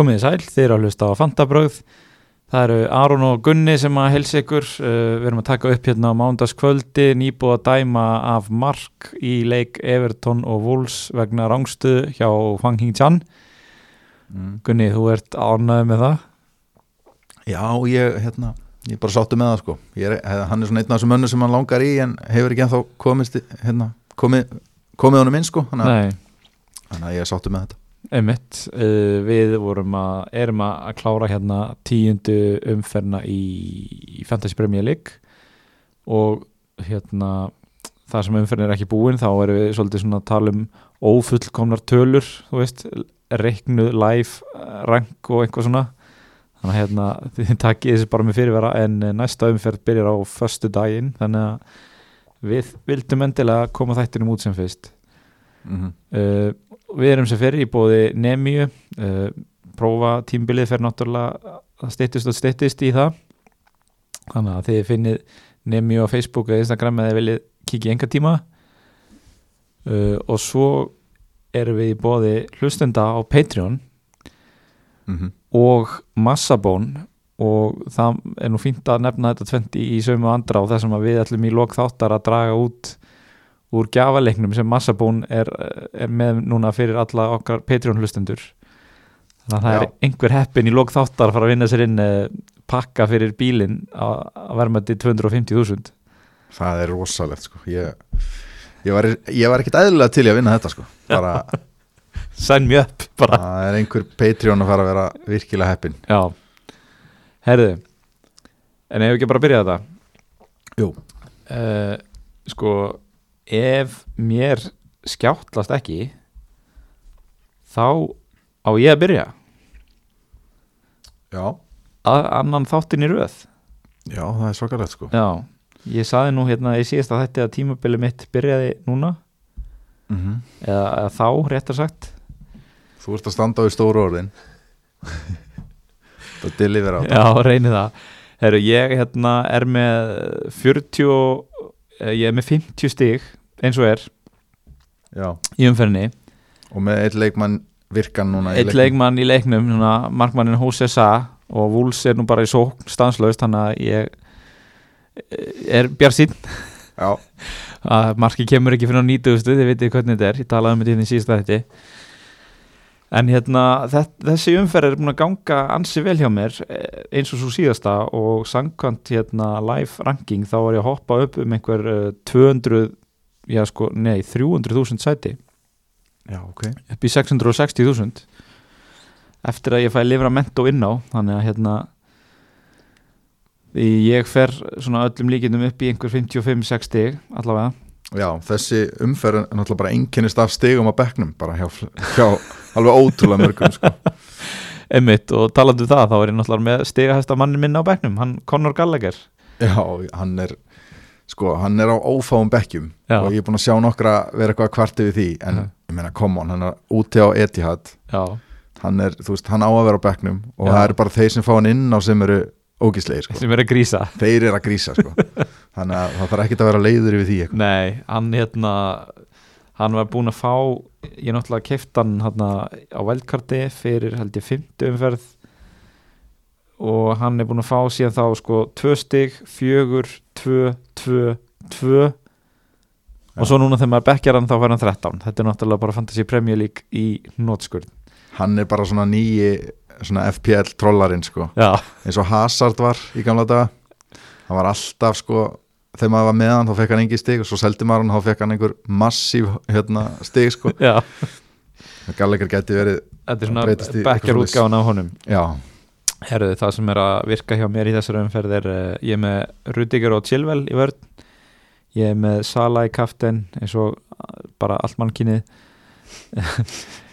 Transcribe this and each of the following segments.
Komið þið sæl, þið eru að hlusta á Fantabröð Það eru Aron og Gunni sem að helsa ykkur. Uh, Við erum að taka upp hérna á mándaskvöldi Nýbúið að dæma af mark í leik Everton og Wolves vegna rángstu hjá Fang Hing Chan mm. Gunni, þú ert ánægð með það? Já, ég, hérna, ég bara sáttu með það sko. Er, Hann er svona einn af þessum önnu sem hann langar í en hefur ekki ennþá komist hérna, komið, komið honum inn sko. Þannig að, ég sáttu með þetta Einmitt, uh, við vorum að, erum að klára hérna tíundu umferna í, Fantasy Premier League og hérna það sem umferna er ekki búin þá erum við svolítið svona að tala um ófullkomnar tölur, þú veist reiknuð, live, rank og eitthvað svona. Þannig að hérna þið takkið þessi bara með fyrirvera en næsta umferð byrjar á förstu daginn þannig að við vildum endilega koma þættinum út sem fyrst. Mm -hmm. uh, við erum sem fyrir í bóði Nemíu. Uh, prófa tímbilið fer náttúrulega að steytist og steytist í það. Þannig að þið finnið Nemíu á Facebook eða Instagram eða viljið kikið enga tíma. Uh, og svo erum við í bóði hlustenda á Patreon. Mm -hmm. og Massabón og það er nú fínt að nefna þetta 20 í sömu andra og þessum að við ætlum í lok þáttar að draga út úr gjafaleiknum sem Massabón er, er með núna fyrir alla okkar Patreon hlustendur þannig að það Já. er einhver heppin í lok þáttar að fara að vinna sér inn eh, pakka fyrir bílinn að verðmætti 250.000 Það er rosalegt sko. Ég, ég var, ég var ekkit eðlilega til að vinna þetta sko. Bara, sign me up bara. Það er einhver Patreon að fara að vera virkilega heppin. Já, herðu en ef við ekki bara að byrja þetta? Jú. uh, Sko ef mér skjáttlast ekki þá á ég að byrja. Já, að annan þáttin í röð. Já það er svakalegt sko. Já, ég saði nú hérna í síðasta þætti að tímabili mitt byrjaði núna. Mm eða, eða þá, réttar sagt. Þú ert að standa á í stóru orðin. Það deliver á. Já, reyni það. Herru, ég hérna er með 40 og- eh, ég er með 50 stig eins og er Já, í umferðinni. Og með eitt leikmann virkan núna eitt leiknum. leikmann í leiknum svona, markmannin Hose Sa og Wools er nú bara í sókn stanslaust þannig að ég eh, er bjarsinn Já, að marki kemur ekki fyrir á 90 þið vitið hvernig þetta er, ég talaði um þetta hérna í síðasta þetta en hérna þess, þessi umferð er búin að ganga ansi vel hjá mér eh, eins og svo síðasta og samkvæmt hérna live ranking þá var ég að hoppa upp um einhver uh, 200 já sko, nei 300.000 sæti. Já, ok. Upp í 660.000 eftir að ég fæ livramento inn á þannig að hérna ég fer svona öllum líkindum upp í einhver 55-60 stig allavega. Já, þessi umferð er náttúrulega bara einkennist af stigum á bekknum bara hjá, hjá alveg ótrúlega mörgum sko. Emmitt og talandu það þá er ég náttúrulega með stigahæsta mannin minn á bekknum hann Conor Gallagher. Já, hann er sko, hann er á ófáum bekkjum Já. og ég er búin að sjá nokkra vera eitthvað kvart yfir því en Já. ég meina, come on, hann er úti á Etihad hann er, þú veist, hann á að vera á bekknum og Já. það eru bara þeir sem fá hann inn á sem eru ógíslegir, sko. sem er að grísa þeir eru að grísa, sko þannig að það þarf ekkert að vera leiður yfir því eitthvað. nei, hann hérna hann var búinn að fá ég náttúrulega keift hann hérna á veldkarti fyrir held ég 50 umferð og hann er búinn að fá síðan þá sko 2 stig, 4 2, 2, 2 og svo núna þegar maður bekkjar hann þá fær hann 13 þetta er náttúrulega bara Fantasy Premier League í nótskurð hann er bara svona nýji svona FPL trollarinn, sko. Já, eins og Hazard var í gamla daga. Hann var alltaf sko þegar maður var með hann þá fekk hann engi stig. Og svo seldi maður hann þá fekk hann einhver massív hérna, stig sko. Já. Gallagher geti verið þetta er svona eitthvað bekkjar svoleiðis. útgáðan af honum. Já, Herðu, það sem er að virka hjá mér í þessari umferð er uh, ég er með Rudiger og Chilwell í vörn. Ég er með Sala í kaften eins og uh, bara allt mannkynið.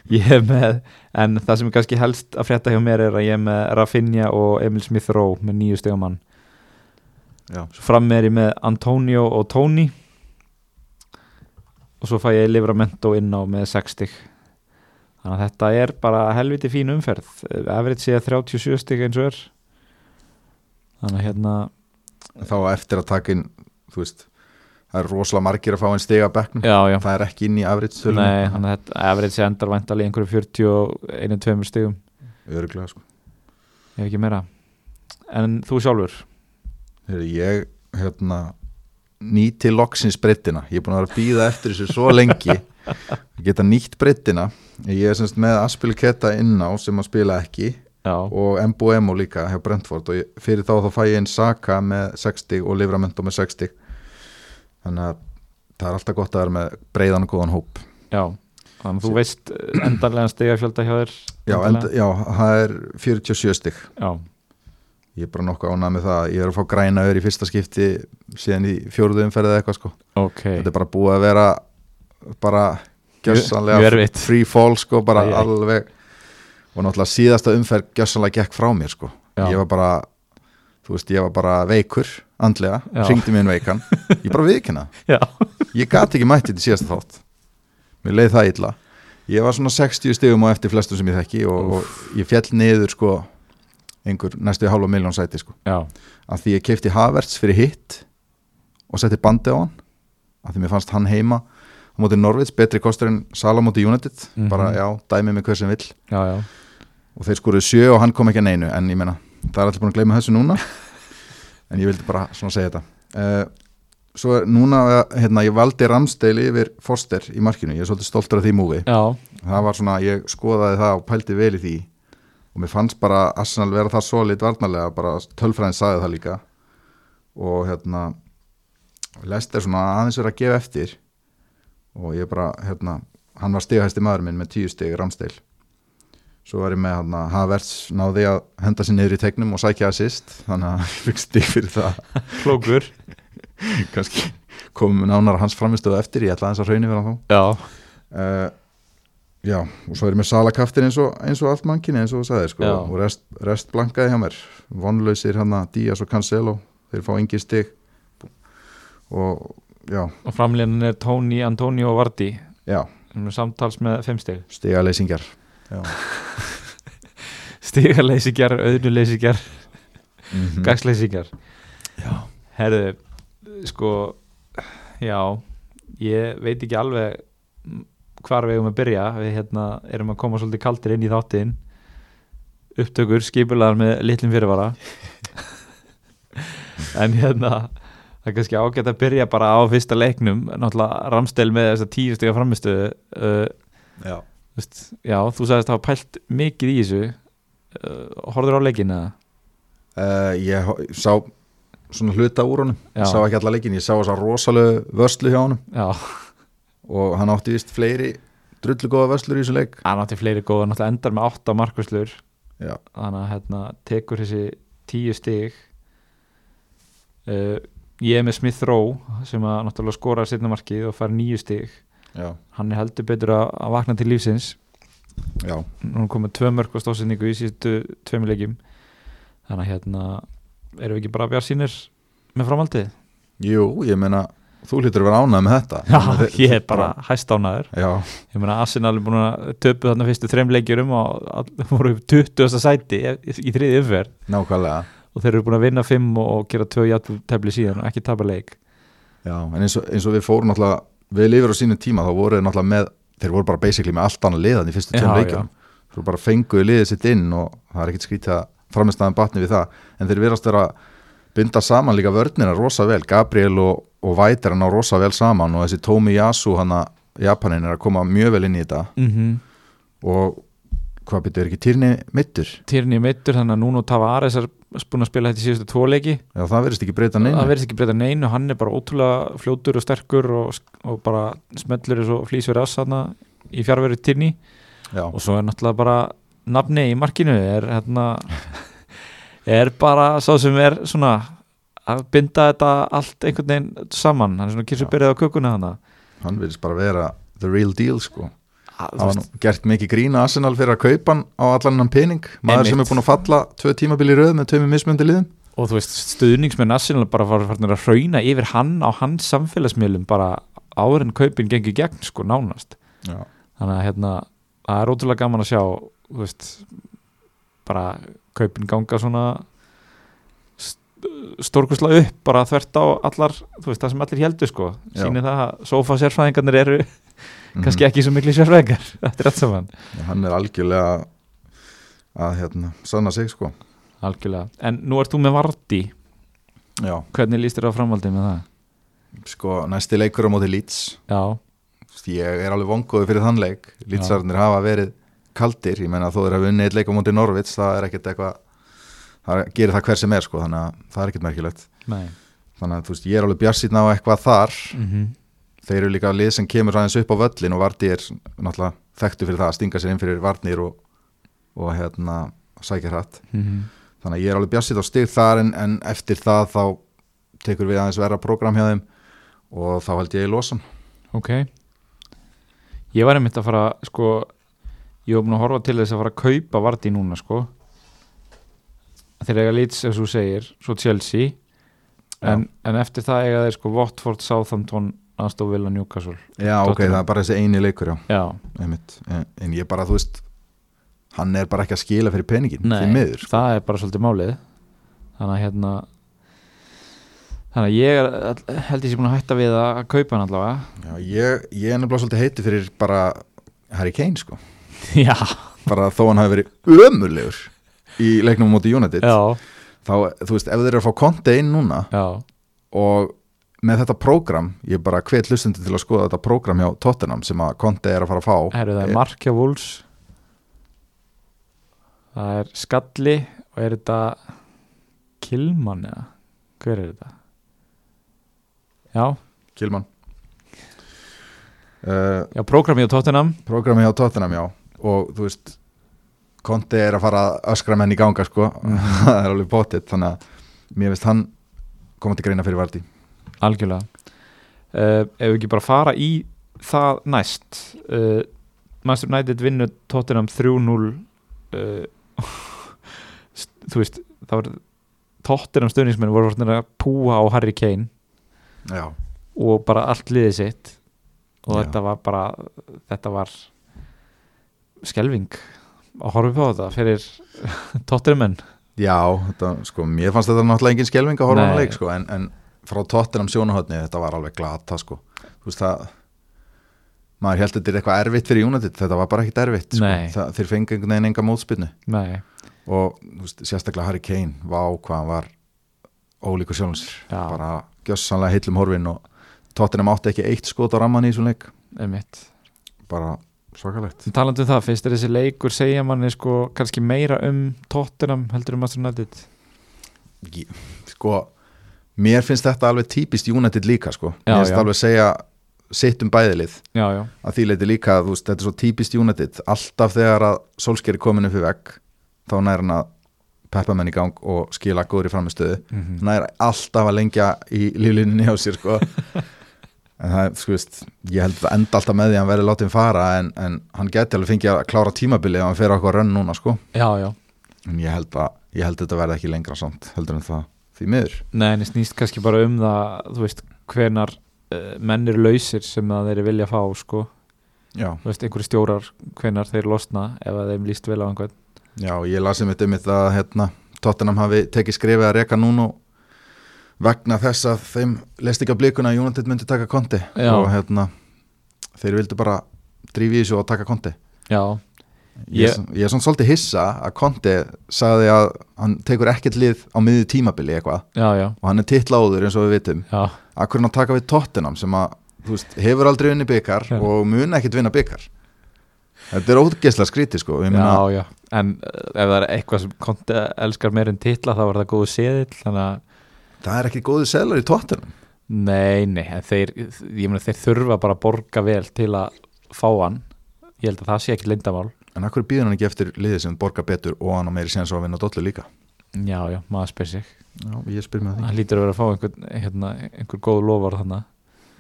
Ég er með en það sem er kannski helst að frétta hjá mér er að ég er með Rafinha og Emil Smith Rowe með nýju stegumann svo fram er ég með Antonio og Tony. Og svo fæ ég Livramento inn á með 60 þannig að þetta er bara helviti fín umferð. Everett sé að 37 stig eins og er. Þannig að hérna þá eftir að taka inn þú veist, það er rosalega margir að fá einn bekknum, já, já, það er ekki inn í afrið nei, þannig að Everett sé endar væntalega í einhverju 40 og 21 stigum. Öruglega sko. Ég hef ekki meira. En þú sjálfur? Ég hérna nýti loksins breyttina ég er búin að vera að býða eftir þessu svo lengi geta nýtt breyttina ég er semst með Aspilketta inná sem að spila ekki Já, og Mbo líka hjá Brentford og fyrir þá þá fæ ég einn Saka með 60 og Livramento með 60 þannig að það er alltaf gott að vera með breiðan og góðan hóp. Já. Þannig að þú veist endanlega stegafjölda hjá þér já, en, endanlega? já, það er 47 stygg já, ég er bara nokkuð ánað með það ég er að fá græna öður í fyrsta skipti síðan í fjóruðu umferðið eða eitthvað sko. Ok. Þetta er bara búið að vera bara gjössanlega free fall sko bara Æ, alveg. Og náttúrulega síðasta umferð gjössanlega gekk frá mér sko. Já. ég var bara þú veist ég var bara veikur andlega, Já. ringdi mér veikan. Ég bara viðkynna, ég gati ekki mætti til síðasta þátt. Mér leið það illa. Ég var svona 60 stigum á eftir flestum sem ég þekki og, og ég fjall niður sko einhver næstu hálfa miljón sæti sko. Já, að því ég keipti Havertz fyrir hitt og setti bandi á hann. Að því mér fannst hann heima á móti Norvits, betri kostur en Sala á móti United. Mhm. bara já, dæmi mig hver sem vill. Já, já. Og þeir skoruðu sjö og hann kom ekki að neinu. En ég meina, það er allir búin að gleyma þessu núna. En ég vildi bara svona segja þetta. Uh, svo er núna hérna, ég valdi Ramsdale yfir Foster í markinu, ég er svolítið stoltur af því múi það var svona, ég skoðaði það og pældi vel í því. Og mér fannst bara Arsenal vera það solid varnarlega. Bara tölfræðin sagði það líka. Og hérna Lester svona aðeins verið að gefa eftir og ég bara hérna, hann var stigahæsti maður minn með tíu stig Ramsdale. Svo var ég með hérna, Havertz náði að henda sér niður í tegnum og sækja assist þannig að ég fikk stig fyrir það. Klókur. Kannski komum nánar hans framistöðu eftir ég ætla aðeins að raunir vera þá. Já, uh, já, og svo er ég með salakaftin eins og, eins og allt mannkynni eins og þú sagði sko, Já. og rest, rest blankaði hjá mér. Vonlausir hann að Díaz og Cancelo þeir fá engi stig. Og já, og framlíðan er Tony, Antonio og Vardy. Já. Sem er samtals með fimm stig. Stigaleysingar. Já. Stigaleysigjar, auðnuleysigjar, Mm gagsleysigjar já. Herðu, sko já, ég veit ekki alveg hvar við eigum að byrja. Við hérna erum að koma svolítið kaldir inn í þáttin upptökur, skipulaðar með litlum fyrirvara. En hérna það er kannski ágætt að byrja bara á fyrsta leiknum. Náttúrulega Ramstel með þess að tíu stiga framistöðu uh, já. já, þú sagðist að hafa pælt mikið í þessu. Uh, horfður á leikina Uh, ég ho- sá svona hluta úr honum. Já. ég sá ekki alla leikin, ég sá þess að rosalegu vörslu hjá honum. Já, og hann átti vist fleiri drullu góða vörslur í þessu leik. Hann átti fleiri góða náttúrulega endar með 8 markvæslur já, þannig að hérna, tekur þessi tíu stig. Uh, ég er með Smith Rowe sem að náttúrulega skora setna markið og fær nýju stig. Já, hann er heldur betur að, að vakna til lífsins. Já. Nú er komið tvö mörg á stóðsendingu í síðustu tveimur leikjum. Þannig að hérna erum við ekki bara bjart sínir með framhaldið? Jú, ég meina, þú hlýtur að vera ánægð með þetta. Já, ég er bara hæst ánaður já, ég meina Arsenal er búin að töpu þarna fyrstu þreim leikjurum og voru upp 20. sæti í, þriði umferð. Nákvæmlega og þeir eru búin að vinna 5 og, gera 2 játtöfli síðan og ekki tapa leik. Já, en eins og, eins og við fórum náttúrulega við lifir á sínum tíma, þá voru þeir náttúrulega með þeir voru bara basically með allt annað liðan í fyrstu tveim leikjum svo bara fenguðu liðið sitt inn og það er ekkert skrítið að framistæðan batni við það. En þeir verðast vera að binda saman líka vörnina rosa vel, Gabriel og, og Væter hann á rosa vel saman og þessi Tomi Yasu hann að Japanin er að koma mjög vel inn í þetta. Mm -hmm. og hvað er ekki týrni mittur? Tyrni meittur þannig að Nuno Tavares er búin að spila þetta í síðustu tvo leiki. Já, það verðist ekki breyta neina það verðist ekki breyta neinu, hann er bara ótrúlega fljótur og sterkur og, og bara smellur eins og flýs verið ass þarna í fjárveru Tyrni. Já, og svo er náttúrulega bara nafni í markinu er hérna er bara sá sem er svona að binda þetta allt einhvern veginn saman, hann er svona kirsubyrðið á kökuna hana hann verðist bara vera the real deal sko Það var nú gert mikið grína Arsenal fyrir að kaupa hann á allan pening maður sem er Einmitt. búin að falla tvö tímabili röð með tveimur mismjöndi liðum og þú veist stuðningsmenn Arsenal bara var farnir að hrauna yfir hann á hans samfélagsmiðlum bara áður en kaupin gengi gegn sko nánast Já, þannig að hérna það er ótrúlega gaman að sjá þú veist bara kaupin ganga svona stórkusla upp bara þvert á allar þú veist það sem allir heldur sko Já. sýnir það að sofa sérfræðingarnir eru. Kannski ekki svo miklu sérfræðingar. Þetta er allt saman. Hann er algjörlega að hérna, sanna sig sko. Algjörlega, en nú ert þú með Varti Já, hvernig líst þér á framvaldið með það? sko næsti leikur á móti Leeds. Já, ég er alveg vongoði fyrir þann leik. Leedsarnir hafa verið kaldir. Ég menna þó þeir hafa unnið eitt leik á móti Norvits það er ekkert eitthvað það gerir það hver sem er sko þannig að það er ekkert merkilegt. Nei. Þannig að þú veist ég er alveg bjarsýtna á eitthvað þar. Mm -hmm. Þeir eru líka lið sem kemur aðeins upp á völlin og Varti er náttúrulega þekktu fyrir það að stinga sér inn fyrir Varnir og, og hérna sækja hratt. Mm -hmm. þannig að ég er alveg bjarsýtt á stig þar en, en eftir það þá tekur við aðeins verra program hjá þeim og þá held ég í losan Ok. Ég var einmitt að fara sko ég var búin að horfa til þess að fara að kaupa Vardí núna sko. Þeir eiga Leeds eins og þú segir svo Chelsea. En, en eftir það eiga þeir sko Watford, Southampton Aston Villa, Newcastle. Já ok, Tottenham. það er bara þessi eini leikur já. Já, einmitt. en, en ég bara þú veist hann er bara ekki að skila fyrir peningin Nei, miður sko. það er bara svolítið málið. Þannig að hérna þannig að ég er, held ég sé búin að hætta við að kaupa hann allavega. Já, ég, ég er nefnilega svolítið heiti fyrir bara Harry Kane sko. Já, bara þó hann hafi verið ömurlegur í leiknum á móti United já, þá, þú veist, ef þeir eru að fá konti inn núna já. og með þetta prógram, ég bara hvet lustundi til að skoða þetta prógram hjá Tottenham sem að konti er að fara að fá. Herru, það er Markja Wools Það er Skalli og er þetta Kilman eða? Hver er þetta? Já, Kilman. Uh, já, prógrami á Tottenham. prógrami hjá Tottenham, já. Og þú veist, konti er að fara að öskra menn í ganga sko. Það er alveg bóttið, þannig að mér veist hann koma til greina fyrir Vardí algjörlega. Uh, ef við ekki bara fara í það næst uh, Master United vinnur Tottenham 3-0 uh, þú veist það var Tottenham stöðningsmenn voru vortin að púa á Harry Kane já, og bara allt liðið sitt. Og Já. þetta var bara þetta var skelving að horfa á þetta fyrir Tottenham já þetta, sko, mér fannst þetta náttúrulega engin skelving að horfa á hann leik sko, en, en frá Tottenham sjónahotni þetta var alveg glata sko. Þú veist það maður held að þetta er eitthvað erfitt fyrir United þetta var bara ekkit erfitt sko. Það, þeir fengi einhvern veginn enga mótspinnu og veist, sérstaklega Harry Kane vá hvað hann var ólíkur sjálfsir Já. bara gjössanlega heillum horfin og Tottenham átti ekki eitt skot á ramman í þessum leik. Einmitt. Bara svakalegt. Talandi um það, finnst þér þessi leikur segja manni sko kannski meira um Tottenham heldur um Master United? Ég- sko, mér finnst þetta alveg típist United líka sko. Já, mér finnst já. alveg segja sitt um bæðilið Já, já, að því leiti líka, veist, þetta er svo típist United. Alltaf þegar að Solskjær er komin upp í vegg þá nær hann að peppa menn í gang og skila góður í framistöðu mm nær alltaf að lengja í líflinni á sér sko. En það, sko veist, ég held að enda alltaf með því að hann verði látið fara en, en hann geti alveg fengið að klára tímabilið ef hann fer á eitthvað rönn núna sko. Já, já. En ég held að, ég held að þetta verði ekki lengra samt heldur en það því miður. Nei, en snýst kannski bara um það þú veist, hvenar uh, menn eru lausir sem að þeir vilja fá sko, já, þú veist, einhverju stjórar hvenar þeir losna ef þeim líst vel á einhvern. Já, ég lasi mitt um þetta hérna, Tottenham hafi tekið skrifið að reka núna vegna þess að þeim leist ekki að blikuna að United myndi taka konti Já. og hérna þeir vildu bara drífi í þessu og taka konti Já, Ég, Ég- er svona svolítið hissa að Conte sagði að hann tekur ekkert lið á miðju tímabili eitthvað. Og hann er titláður eins og við vitum. Já, að hvernig að taka við Tottenham sem að veist, hefur aldrei unni byggar Já. og mun ekkert vinna byggar þetta er ógeðslega skrítið sko. Já, já. En uh, ef það er eitthvað sem konti elskar meir en titla þá er það góðu þannig að það er ekki góðu selur í Tottenham. Nei, nei, þeir, ég meina þeir þurfa bara að borga vel til að fá hann. Ég held að það sé ekki lindamál en akkur býður hann ekki eftir liðið sem borgar betur og hann á meiri séns á að vinna dollu líka? Já, já, maður spyr sig. Já, ég spyr með Hann lítur að vera að fá einhver, hérna, einhver góð lofar þannig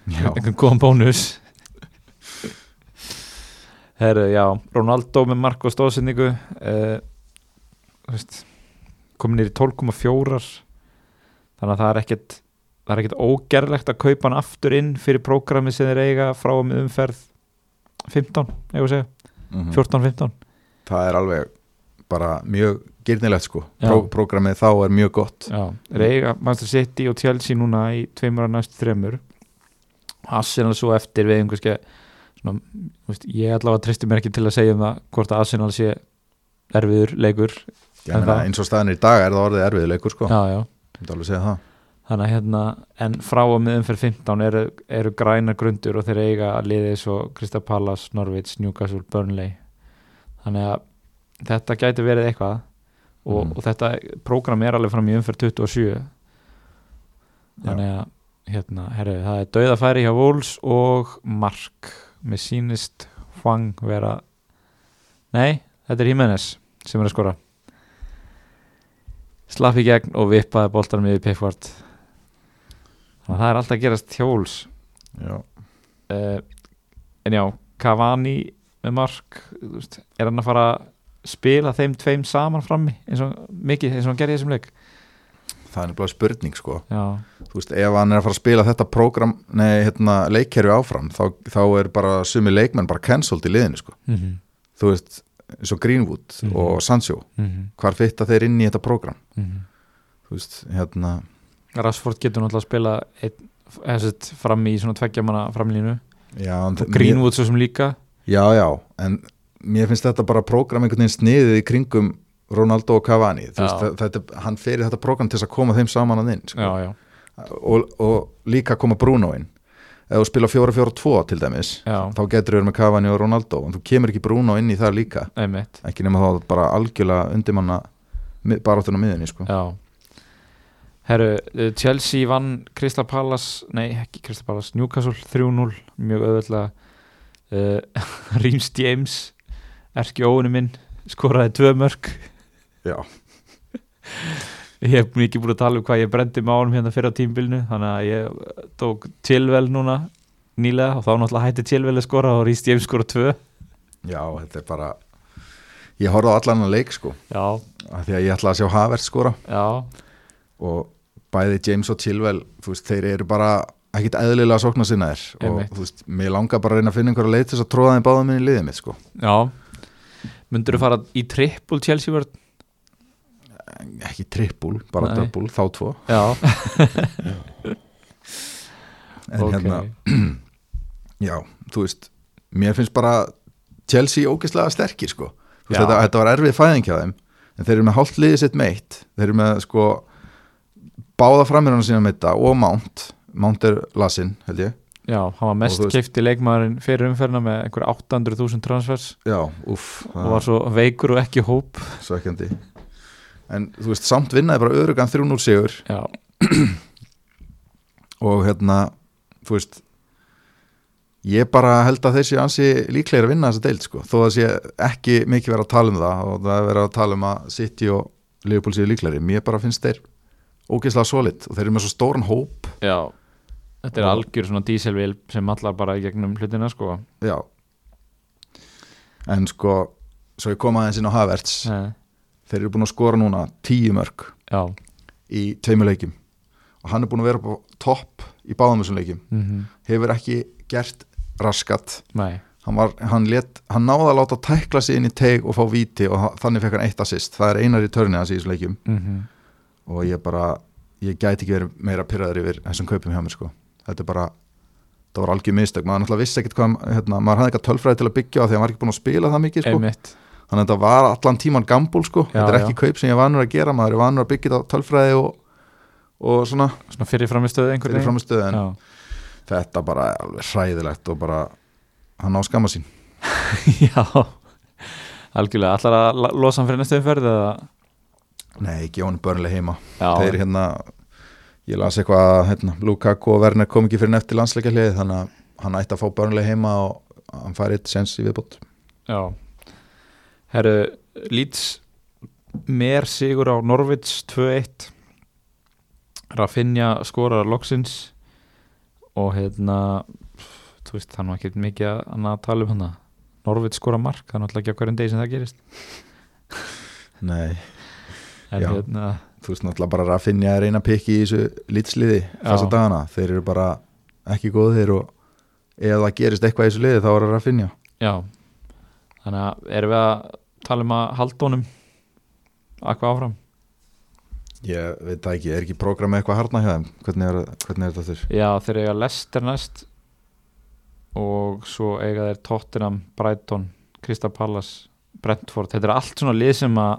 því einhvern góðan bónus. Herru, já Ronaldo með mark og stóðsendingu uh, veist, komin nýr í 12,4 þannig að það er ekkert það er ekkert ógerlegt að kaupa hann aftur inn fyrir prógrami sem þeir eiga frá og með umferð 15, ég að segja mhm. 14-15 það er alveg bara mjög gyrnilegt sko. Já. Pró prógramið þá er mjög gott. Já, eiga Manchester City og Chelsea núna í tveimur að næstu þremur. Arsenal svo eftir við einhverski svona, veist, ég allavega tristi mér ekki til að segja um það hvort að Arsenal sé erfiður leikur meina, eins og staðin í dag er það orðið erfiður leikur sko. Já, já. Þannig að hérna en frá og með umferð 15 eru, eru græna grundur og þeir eiga að liði svo Krista Pallas, Norvits, Newcastle, Burnley. Þannig að þetta gæti verið eitthvað og, mm. og þetta prógram er alveg fram í umferð 27 þannig að hérna, herru, það er dauðafæri hjá Wools og Mark. Með sínist Hwang vera nei, þetta er Jimenez sem er að skora. Slapp í gegn og vippaði bóltanum yfir Pickford þannig að það er alltaf að gerast hjóls já. Uh, en já Cavani með mark veist, er hann að fara að spila þeim tveim saman frammi eins og mikið eins og hann gerði þessum leik það er nefnilega spurning sko já. þú veist ef hann er að fara að spila þetta program, nei hérna leikkerfi áfram þá, þá er bara sumi leikmenn bara cancelled í liðinu sko mm -hmm. þú veist eins og Greenwood mm -hmm. og Sancho mm -hmm. hvar fitta þeir inn í þetta program mhm. þú veist hérna Rashford getur náttúrulega að spila eitt, fram í svona tveggjamanna framlínu já, og Greenwood svo sem líka já já en mér finnst þetta bara program einhvern veginn sniðið í kringum Ronaldo og Cavani veist, þetta, hann ferir þetta program til að koma þeim saman að inn sko. já, já. Og, og líka koma Bruno inn ef þú spila 4-4-2 til dæmis Já. þá getur verið með Cavani og Ronaldo en þú kemur ekki Bruno inn í það líka Einmitt. ekki nema þá bara algjörlega undirmanna baráttunum á miðinni sko. Herru, eh, Chelsea vann Crystal Palace, nei ekki Crystal Palace Newcastle 3-0, mjög auðvitað uh, Rhys James erki óinu minn skoraði tvö mörg Já. Ég hef mikið búin að tala um hvað ég brendi með ánum hérna fyrir á tímbilinu þannig að ég tók tilvel núna nýlega og þá náttúrulega hætti tilvel að skora og Rhys James skora tvö. Já, þetta er bara ég horfði á allan að leik sko. Já. Því að ég ætla að sjá Havert skora. Já. Og bæði James og þú veist, þeir eru bara ekkit eðlilega að sókna sinna þér og þú veist, mér langar bara að reyna að finna einhverja leið til þess að tróða þeim báða minni í liðið mitt sko. Já. Mundur þú fara í trippul Chelsea vörð? Ekki trippul, bara double, þá tvo. Já. En okay. hérna Já, þú veist mér finnst bara Chelsea ógeðslega sterkir sko. Veist, þetta, þetta var erfið fæðing hjá þeim en þeir eru með hálft liðið sitt meitt. Þeir eru með sko báða framir hann sína með þetta og Mount. Mount er lasinn held ég. Já, hann var mest keift í leikmaðurinn fyrir umferna með einhver 800.000 transfers. Já, uff og var svo veikur og ekki hóp. Svekkjandi. En þú veist, samt vinnaði bara örugan 3-0 sigur. Já. Og hérna, þú veist Ég bara held að þeir sé ansi líklegir að vinna þessa deild sko. Þó að sé ekki mikið verið að tala um það og það er verið að tala um að City og Liverpool séu líklegir Mér bara finnst þeir ógeðslega solid og þeir eru með svo stóran hóp Já Þetta er algjör svona díselvél sem allar bara gegnum hlutina sko Já En sko, svo ég kom aðeins inn á Havertz Nei. Þeir eru búin að skora núna tíu mörg Já. í tveimu leikim og hann er búin að vera på topp í báðum þessum leikim mm -hmm. hefur ekki gert raskat Nei. hann, var, hann, let, hann náði að láta tækla sig inn í teg og fá viti og þannig fekk hann eitt assist það er einar í törni að síðan leikim mm -hmm. Og ég bara ég gæti ekki verið meira pyrraður yfir þessum kaupum hjá mér sko. Þetta er bara það var algjör mistök, maður náttúrulega vissi ekkert hvað hérna, maður hafði eitthvað tölfræði til að byggja á því að maður ekki búin að spila það mikið sko. þannig að þetta var allan tíman gambúl sko. já, þetta er ekki já. kaup sem ég vanur að gera maður er vanur að byggja þetta tölfræði og, og svona, svona fyrir framistöðu fyrir framistöðu en já. þetta bara er alveg hræðilegt og bara hann á skama sín. Já, algjörlega. Allar að losa hann fyrir næstu umferð eða Nei, ekki honum börnlega heima. Þeir hérna ég las eitthvað að hérna, Lukaku og Werner kom ekki fyrir nefti landsleika hlið þannig að hann ætti að fá börnlega heima og hann eitt sens í viðbót. Já. Herru, Leeds mér sigur á Norvids 2-1 Rafinha skorar loksins og hérna þú veist, hann var ekki mikið að, að tala um hann Norvids skora mark, er náttúrulega ekki á hverjum degi sem það gerist. Nei en hérna þú veist náttúrulega bara að finna að reyna pikki í þessu litsliði þessa dagana, þeir eru bara ekki góðir og ef það gerist eitthvað í þessu liði þá er það að finna Já, þannig að erum við að tala um að haldónum eitthvað áfram? Ég veit það ekki, er ekki prógramið eitthvað harnar hjá þeim, hvernig er, hvernig er þetta þurr? Já, þeir eiga Lester næst og svo eiga þeir Tottenham, Brighton Crystal Palace, Brentford, þetta er allt svona lið sem að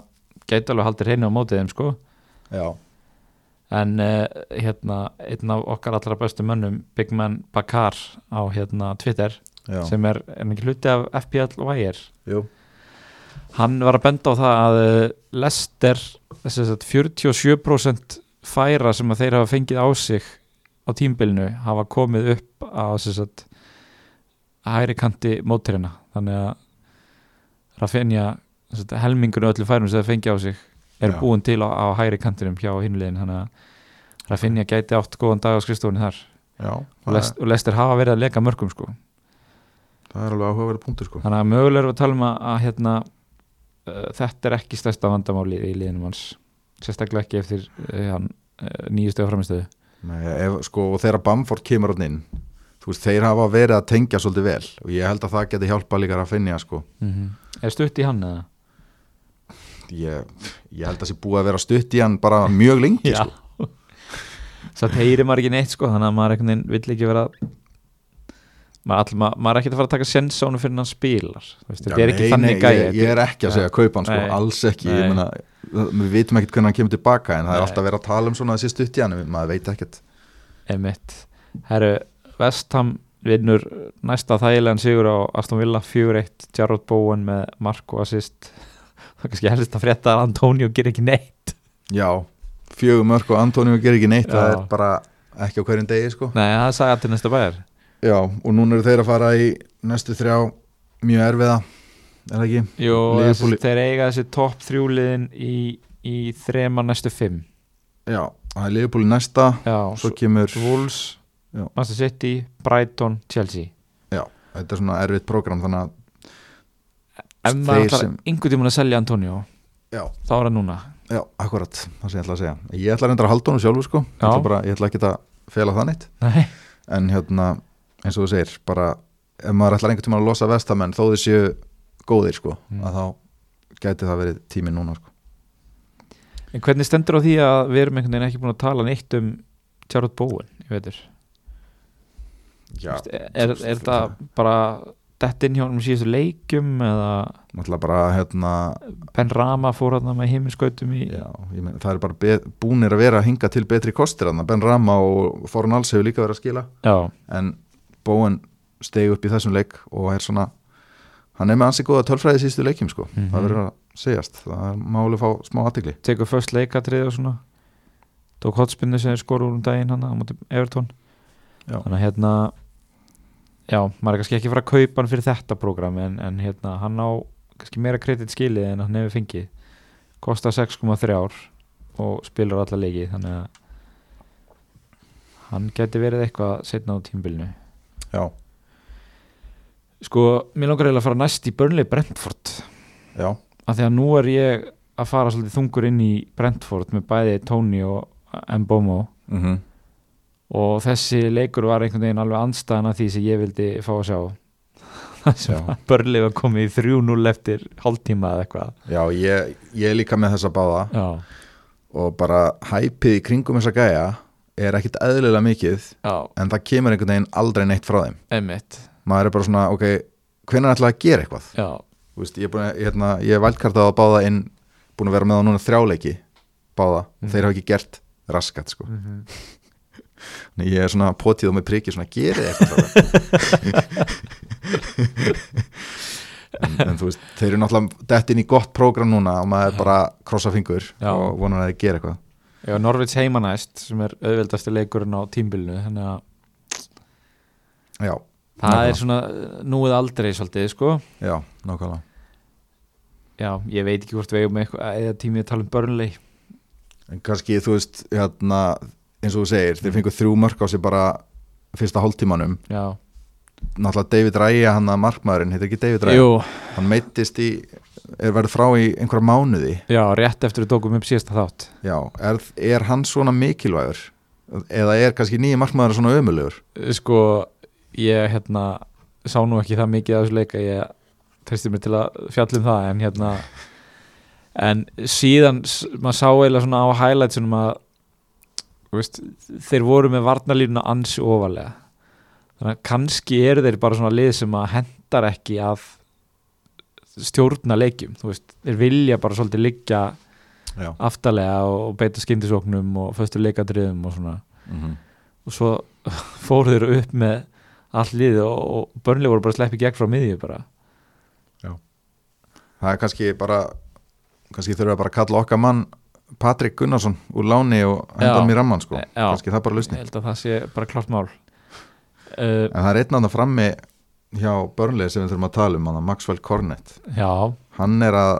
gæti alveg haldir hreinu á mótið þeim sko. Já, en uh, hérna einn af okkar allra bestu mönnum Big Man Bakar á hérna Twitter já, sem er, ekki hluti af FPL Wire? Jú. Hann var að benda á það að uh, Lester þess að 47% færa sem að þeir hafa fengið á sig á tímbilinu hafa komið upp á að hæri kanti mótirina þannig að Rafinha helmingur öllu færum sem þeir fengið á sig er Já. búin til á, á hæri kantinum hjá hinliðin þannig að Rafinha gæti átt góðan dag á skrifstofunni þar já, og, það, Lest, Lester hafa verið að leka mörgum sko það er alveg áhugaverið punktur sko þannig að mögulega erum við að tala um að, að hérna, uh, þetta er ekki stærsta vandamáli í liðinum hans sérstaklega ekki eftir uh, uh, nýju stöðu framistöðu sko, og þegar Bamford kemur hann inn veist, þeir hafa verið að tengja svolítið vel og ég held að það geti hjálpa líka sko. mm -hmm. er stutt í hann eða? Ég, ég held að það sé búið að vera stutt í hann bara mjög lengi sko. Satt heyri maður ekki neitt sko þannig að maður veginn vill ekki vera maður, all, maður, er ekki að fara að taka sens á hann fyrir hann spilar þetta er ekki nei, þannig gæði ég, ég er ekki að segja kaupa hann sko, alls ekki. Meina, við vitum ekkert hvernig hann kemur tilbaka en það er Nei. alltaf verið að tala um svona þessi stutt í hann maður veit ekkert. Herru, Vestham vinnur næsta þægilegan sigur á Aston Villa 4-1 Jarrod Bowen með mark og assist það er kannski helst að frétta að Antonio ger ekki neitt já, fjögur mörg og Antonio ger ekki neitt það Já. er bara ekki á hverjum degi sko. Nei, það sagði allir næsta bæjar já, og núna eru þeir að fara í næstu þrjá mjög erfiða er það ekki? Jú, þessi, þeir eiga þessi topp þrjúliðin í, í þrema næstu fimm já, það er Liverpool í næsta Já, svo kemur, Wolves, Já. Manchester City, Brighton, Chelsea já, þetta er svona erfitt prógram þannig að, Ef maður ætlar sem- einhvern tímann að selja Antonio já, þá er það núna. Já, akkurat það sem ég ætla að segja, ég ætla að reynda að halda honum sjálfur sko, ég ætla, bara, ég ætla ekki að fela það neitt. Nei. en hérna, eins og þú segir bara, ef maður ætlar einhvern tímann að losa vestamenn þó þeir séu góðir sko Mm. að þá gæti það verið tíminn núna sko. En hvernig stendur á því að við erum einhvern veginn ekki búin að tala neitt um Jarrod Bowen, ég veitur já, er, er, er það bara dett inn hjá hann um síðustu leikjum eða bara hérna Ben Rama fór hann með heiminskautum í já, ég meina, það er bara be, búnir að vera að hinga til betri kostir hann, Ben Rama og Foran Alls hefur líka verið að skila. Já, en Bowen stegi upp í þessum leik og er svona hann er með ansi góða tölfræði síðustu leikjum sko. Mhm. það verður að segjast. Það er máli fá smá aðtikli tekur först leikatrið og svona. Tók hotspinnu sem er skorur um daginn hann á móti Evertón þannig að hérna já, maður er kannski ekki fara að kaupa hann fyrir þetta prógram en, en hérna, hann á kannski meira kredit skilið en hann hefur fengið. Kostar 6,3 ár og spilar alla leiki þannig að hann geti verið eitthvað setna á tímbilinu já, sko, mér langar eiginlega að fara næst í Burnley Brentford. Já, af því að nú er ég að fara svolítið þungur inn í Brentford með bæði Tony og Mbomo mm og þessi leikur var einhvern veginn alveg andstæðan af því sem ég vildi fá að sjá. Að Burnley var komið í 3-0 eftir hálftíma eða eitthvað. Já ég, ég líka með þessa báða. Já, og bara hæpið í kringum þessa gæja er ekkit eðlilega mikið já, en það kemur einhvern veginn aldrei neitt frá þeim. Emitt maður er bara svona, ok, hvernig ætla að gera eitthvað? Veist, ég er, að- hérna, er vældkartað að báða inn búin að vera með á núna þrjáleiki báða, Mhm. þeir hafa ekki gert raskat sko, mm -hmm. Nei, ég er svona potið og með priki svona, gerið eitthvað en, en þú veist, þeir eru náttúrulega dett inn í gott prógram núna og maður er bara krossa fingur Já. og vonar að þeir gera eitthvað. Já, Norvits heimanæst sem er auðveldasti leikurinn á tímbilinu þannig að já, það er svona núið aldrei svolítið sko. Já, nákvæmlega. Já, ég veit ekki hvort við eigum eitthvað eða tímið að tala um Burnley. En kannski, þú veist, hérna eins og þú segir, þeir fengu þrjú mörk á sig bara fyrsta hálftímanum. Já, náttúrulega David Ræja, hann að markmaðurinn heitir ekki David Ræja, hann meittist í er verið frá í einhverja mánuði. Já, rétt eftir við tókum upp síðasta þátt. Já, er, er hann svona mikilvægur? Eða er kannski nýja markmaður svona ömulegur sko ég hérna sá nú ekki það mikið af þessu leika ég treysti mér til að fjalla um það en hérna en síðan maður sá eiginlega svona á highlightsunum að veist, þeir voru með varnarlínuna ansi ofalega þannig að kannski eru þeir bara svona lið sem að hendar ekki að stjórna leikjum. Veist, þeir vilja bara svolítið liggja Já. aftalega og beita skyndisóknum og föstu leikadriðum og svona. Mm og svo fóru þeir upp með allt liðið og, og börnlega voru bara sleppi gegn frá miðju bara. Það er kannski bara kannski við bara að kalla okkar mann Patrik Gunnarsson úr láni og henda Já. hann í ramman sko. Já. kannski það bara ég lausni held að það sé bara klart mál. Uh, en það er einn annar frammi hjá börnlega sem við þurfum að tala um Maxwell Cornett. Já, hann er að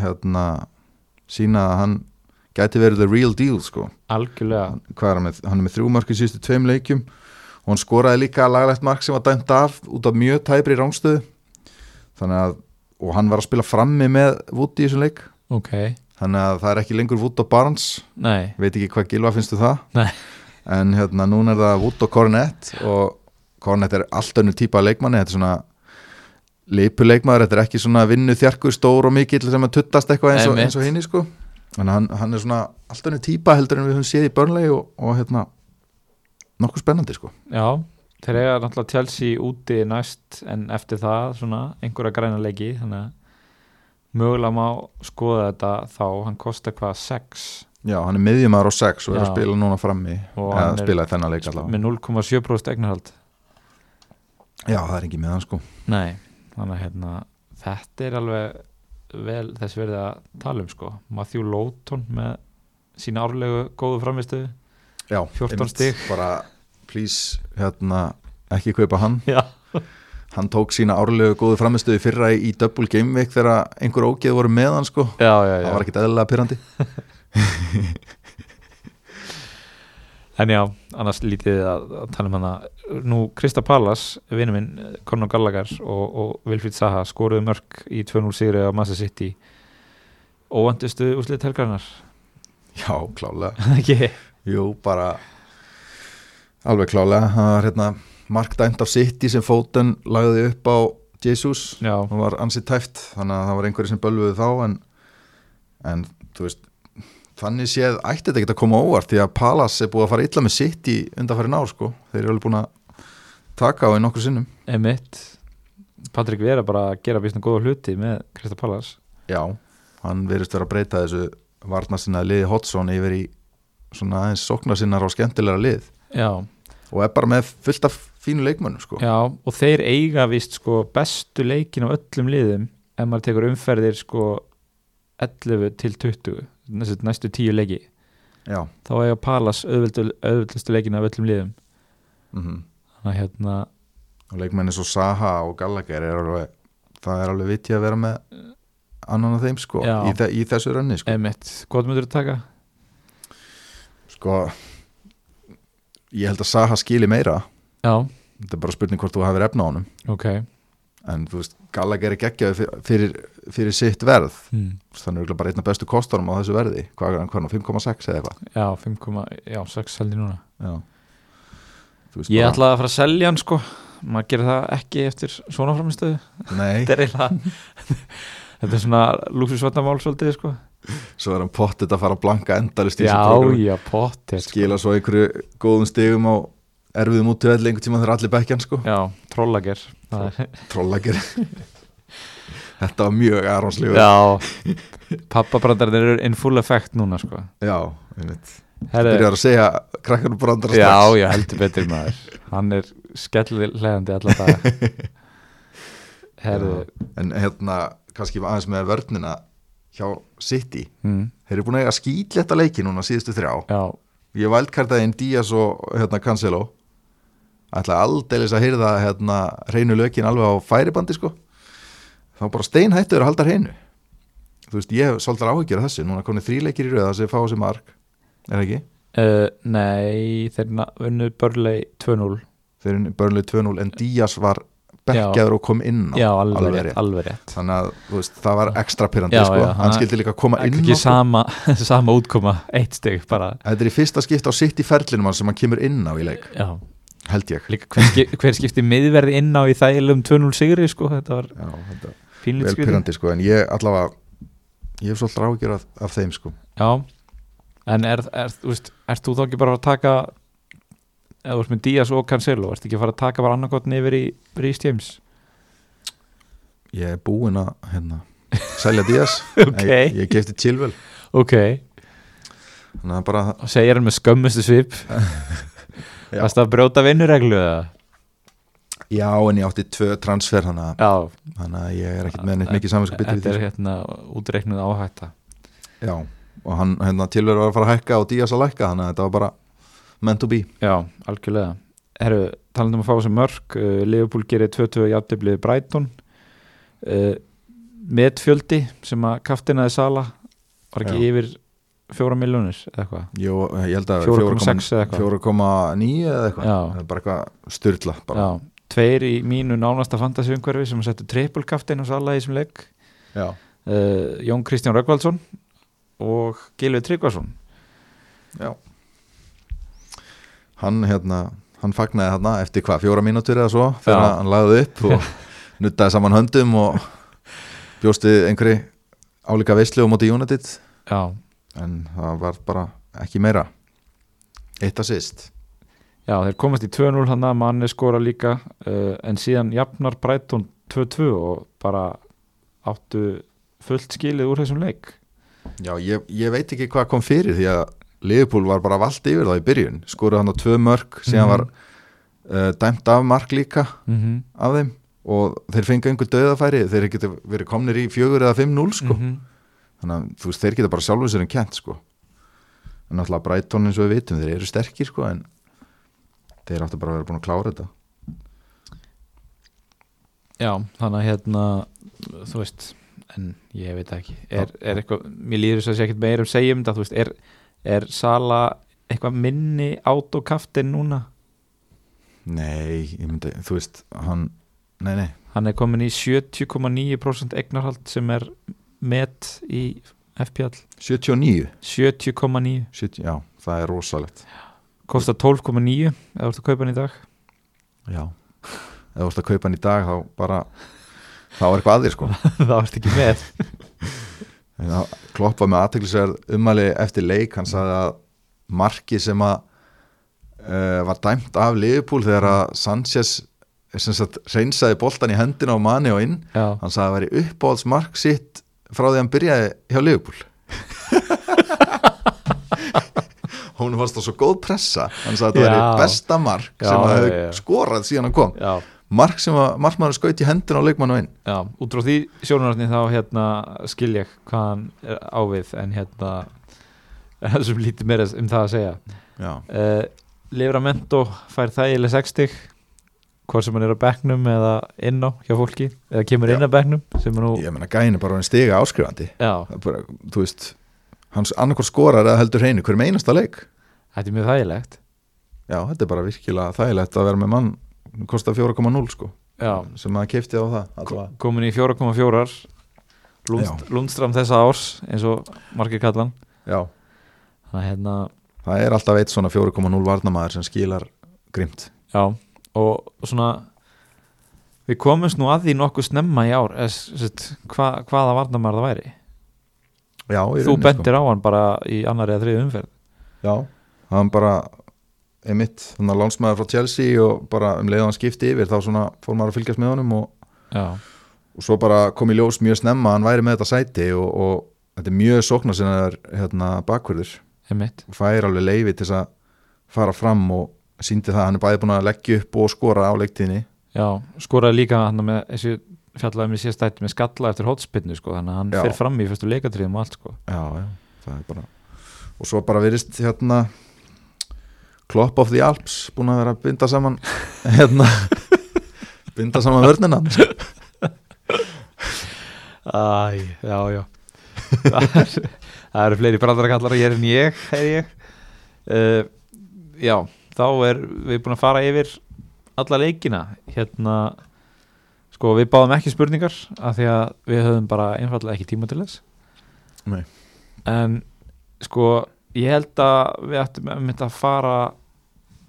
hérna, sína að hann gæti verið the real deal sko. Algjörlega. Er hann, með, hann er með þrjú mark í síðustu tveim leikjum og hann skoraði líka laglegt mark sem var dæmt af út af mjög tæpri rángstöðu þannig að og hann var að spila frammi með Wood í þessum leik. Ok, þannig að það er ekki lengur Wood og Barnes. Nei, veit ekki hvað Gilva finnstu það. Nei. en hérna núna er það Wood og Cornett og Cornett er allt önnu típa leikmanni, þetta er svona leipuleikmaður, þetta er ekki svona vinnu þjarkur stór og mikill sem að tuttast eitthvað eins og, eins og hinni sko. Að hann, hann er svona allt önnu típa heldur en við höfum séð í börnlegi og, og hérna nokkuð spennandi sko. Já þeir eiga náttúrulega Chelsea úti næst en eftir það svona einhverja græna leiki þannig að mögulega má skoða þetta þá hann kostar hvað 6 já, hann er miðjumæður á 6 og er að Já. spila núna frammi. Eða spila þennan leik allavega. með 0,7% eignarhald. Já, það er ekki með hann sko. Nei, þannig að hérna þetta er alveg vel þess verið að tala um sko. Matthew Lowton með sína árlegu góðu framistöðu já, 14 einmitt. stig. bara please, hérna ekki kaupa hann. Já, hann tók sína árlegu góðu framistöðu fyrra í, double game week þegar einhver ógeð voru með hann sko. Já, já, já. það var ekkit eðlilega pyrrandi En já, annars lítið að, að tala um hana. Nú, Krista Pallas, vinnu minn Conor Gallagher og, og Wilfried Zaha skoruðu mörg í 2-0 sigri á Massa City. Óvandustu úslið helgarnar já, klálega, jú, bara alveg klálega. Það var hérna Mark dæmt af City sem fóten lagði upp á Jesus. Já, það var ansið tæft þannig að það var einhverju sem bölvuðu þá en, en þú veist þannig séð ætti þetta ekki að koma á óvart því að Palace er búið að fara illa með City undanfæri ná sko, þeir eru alveg búin að taka á í nokkur sinnum. Emitt Patrik Vera bara að gera býstum góða hluti með Krista Pallas já, hann verist vera að breyta þessu varna sinna liði Hodson yfir í svona aðeins sokna sinnar á skemmtilega lið. Já, og er bara með fullt af fínu leikmönnum sko. Já og þeir eiga vist sko bestu leikin á öllum liðum ef maður tekur umferðir sko 11 til 20 næstu, næstu 10 leiki. Já, þá eiga Pallas auðvöldustu leikin af öllum liðum. Mm þannig að hérna og leikmenni svo Saha og Gallagher er alveg, það er alveg viti að vera með annan af þeim sko í, þe í þessu rönni sko. Emitt, hvað myndur þú taka? sko ég held að Saha skili meira Já, þetta er bara spurning hvort þú hafið efna á honum. Ok. En þú veist, Gallagher er geggjaði fyrir, fyrir, fyrir sitt verð. Hmm. þannig er örugglega bara einna bestu kostunum á þessu verði. Hvað er hann, hann, 5,6 eða eitthvað? Já, 5, já, 6 seldi núna. Já. Veist, Ég bara- ætlaði að fara að selja hann sko. Maður gerir það ekki eftir svona framistöðu nei, þetta er þetta er svona lúksusvatnamál svolítið sko. Svo er hann pottet að fara að blanka endalist í Já, þessu prógrami já, pottet sko. skila svo einhverju góðum stigum á erfiðum út til velli einhvern tíma þegar allir bekkjan sko. Já, trollager Það er- trollagir. Þetta var mjög aronslífur Já, pappabrandarinn eru in full effect núna sko. Já einmitt. Herri, byrjar að segja krakkanum brandara Já, já, heldur betur maður. Hann er skellilegandi allar dag Herri en hérna kannski aðeins með vörnina hjá City. Mm, þeir eru búin að eiga skýtletta leiki núna síðustu þrjá. Já, ég vældkartaði inn Díaz og hérna Cancelo ætla aldeilis að hyrða hérna hreinu lökin alveg á færibandi sko. Þá bara steinhættur að halda hreinu. Þú veist ég svolítið áhyggjur af þessu. Núna komið þríleikir í röða sem fá sér mark. Er það ekki? uh, nei Þeir na- unnu Börlei 2-0 þeir eru börnlega 2-0 en Díaz var bekkjaður og kom inn á. Já, alveg, alveg rétt, alveg rétt. Þannig að veist, það var ekstra pyrrandi sko. já, hann skildi líka koma inn Ekki sama, sama útkoma Eitt stygg bara. Þetta er í fyrsta skipt á sitt í ferlinum sem hann kemur inn á í leik. Já, held ég. Líka hver, skip, hver skipti miðverði inn á í þælum 2-0 sigri sko, þetta var já, þetta pínlít vel pyrrandi sko en ég allavega ég hef svolítið ágjör af, af þeim sko. Já, en er, er, veist, ert þú þá ekki bara að taka eða veist með Díaz og Cancelo ert ekki að fara að taka bara annarkotn yfir í Rhys James? Ég er búinn að hérna, selja Díaz. Ok. Ég, ég gefti Chilwell. Ok, segir hann með skömmustu svip Varst að brjóta vinnureglu eða? Já, en ég átti tvö transfer Þannig að, þannig að ég er ekkit með neitt mikið samvinskapit þetta er hérna útreiknuð áhætta. Já, og hann hérna, Chilwell var að fara að hækka og Díaz að lækka Þannig að þetta var bara meant to be. Já, algjörlega. Herru, talandum að fá þessi mörg uh, Liverpool gerir 22 jafndebliði Brighton. Uh, metfjöldi sem að kaftinaði Sala var ekki Já. yfir fjóra miljónir eða eitthvað? Jú, ég held að 4,6 eða eitthvað. 4,9 eða eitthvað. Bara eitthvað styrla bara. Já, tveir í mínu nánasta fantasy-umhverfi sem settu trippulkaftin og Sala í þessum Já. uh, Jón Kristján Röggvaldsson og Gilvi Tryggvason. Já. Hann hérna hann fagnaði hérna eftir hvað, fjóra mínútur eða svo þegar Já. hann lagði upp og nuttaði saman höndum og bjósti einhverju álíka veislu á móti United. Já, en það var bara ekki meira eitt að sýst Já, þeir komast í 2-0 hann að manni skora líka uh, en síðan jafnar Brighton 2-2 og bara áttu fullt skilið úr þessum leik Já, ég, ég veit ekki hvað kom fyrir því að Liverpool var bara vald yfir það í byrjun skoruð hann á tvö mörg, síðan Mhm. var uh, dæmt af mark líka mm -hmm. af þeim og þeir fengi einhver döðafæri þeir geta verið komnir í fjögur eða 5-0 sko Mhm. Þannig að þú veist, þeir geta bara sjálfur sér en kent sko. En náttúrulega Brighton eins og við vitum þeir eru sterkir sko en þeir áttu bara að vera búin að klára þetta. Já, þannig að hérna þú veist, en ég veit ekki. Er, er eitthvað, mér líður þess að sé ekkert meira um segjum þetta, þú veist, er, er Sala eitthvað minni autokaftin núna? nei, ég myndi, þú veist hann, nei, nei, Hann er komin í 70,9% eignarhald sem er met í FPL 79 70,9 70, já, það er rosalegt. Kostar 12,9 eða ert að kaupa hann í dag. Já, þú ert að kaupa hann í dag þá bara, þá er eitthvað aðeir sko. Það ert ekki með. En það kloppa með aðteklisverð umæli eftir leik, hann sagði að marki sem að uh, var dæmt af Liverpool þegar að Sanchez reynsaði boltan í hendina á manni og inn. Já, hann sagði að það væri uppáhaldsmark sitt frá því hann byrjaði hjá Liverpool. Hún fannst það svo góð pressa. Hann sagði að það væri besta mark Já, sem að já, hefði skorað síðan hann kom. Já, mark sem að markmaður skaut í hendina á leikmann og inn. Já, út frá því sjónararni þá hérna skil ég hvað hann er ávið en hérna það sem lítið meira um það að segja. Uh, Livramento fær þægileg 60 hvort sem hann er á bekknum eða inn á hjá fólki eða kemur Já. inn á er nú ég meina gæin er bara hann stiga áskrifandi. Það bara, þú veist hans annarkor skorar eða heldur hreinu hverjum einasta leik. Þetta er mjög þægilegt. Já, þetta er bara virkilega þægilegt að vera með mann kostar 4,0 sko. Já, sem að keipti á það komin í 4,4 Lundst, Já. Lundstram þessa árs eins og margir kallan já, þannig að hérna það er alltaf eitt svona 4,0 varnamaður sem skilar grimt. Já, og svona við komumst nú að því nokkuð snemma í ár eða, hva, hvaða varnamæður það væri. Já, Þú rauninni, bendir á hann bara í annari eða þriðu umferð. Sko. já, hann bara emitt, þannig að lánsmaður frá Chelsea og bara um leið og hann skipti yfir þá svona fór maður að fylgjast með honum og, og svo bara kom í ljós mjög snemma hann væri með þetta sæti og, og þetta er mjög sóknar sinnaður hérna, bakverður einmitt. Og fær alveg leifi til að fara fram og síndi það að hann er bæði búin að leggja upp og skora á leiktíðinni Já, skoraði líka hann með þessu fjallaði með síðast ætti með skalla eftir hotspinnu sko, þannig að hann Já. fer fram í fyrstu leikatriðum og allt sko. já, já, það er bara og svo bara virðist hérna Klopp of the Alps búin að vera að binda saman hérna binda saman vörnina Æ, já, já Það er- eru fleiri brandarakallar hér en ég, heyr ég uh, Já, þá er við búin að fara yfir alla leikina. Hérna sko við báðum ekki spurningar af því að við höfum bara einfallega ekki tíma til þess. Nei. en sko ég held að við ættum að fara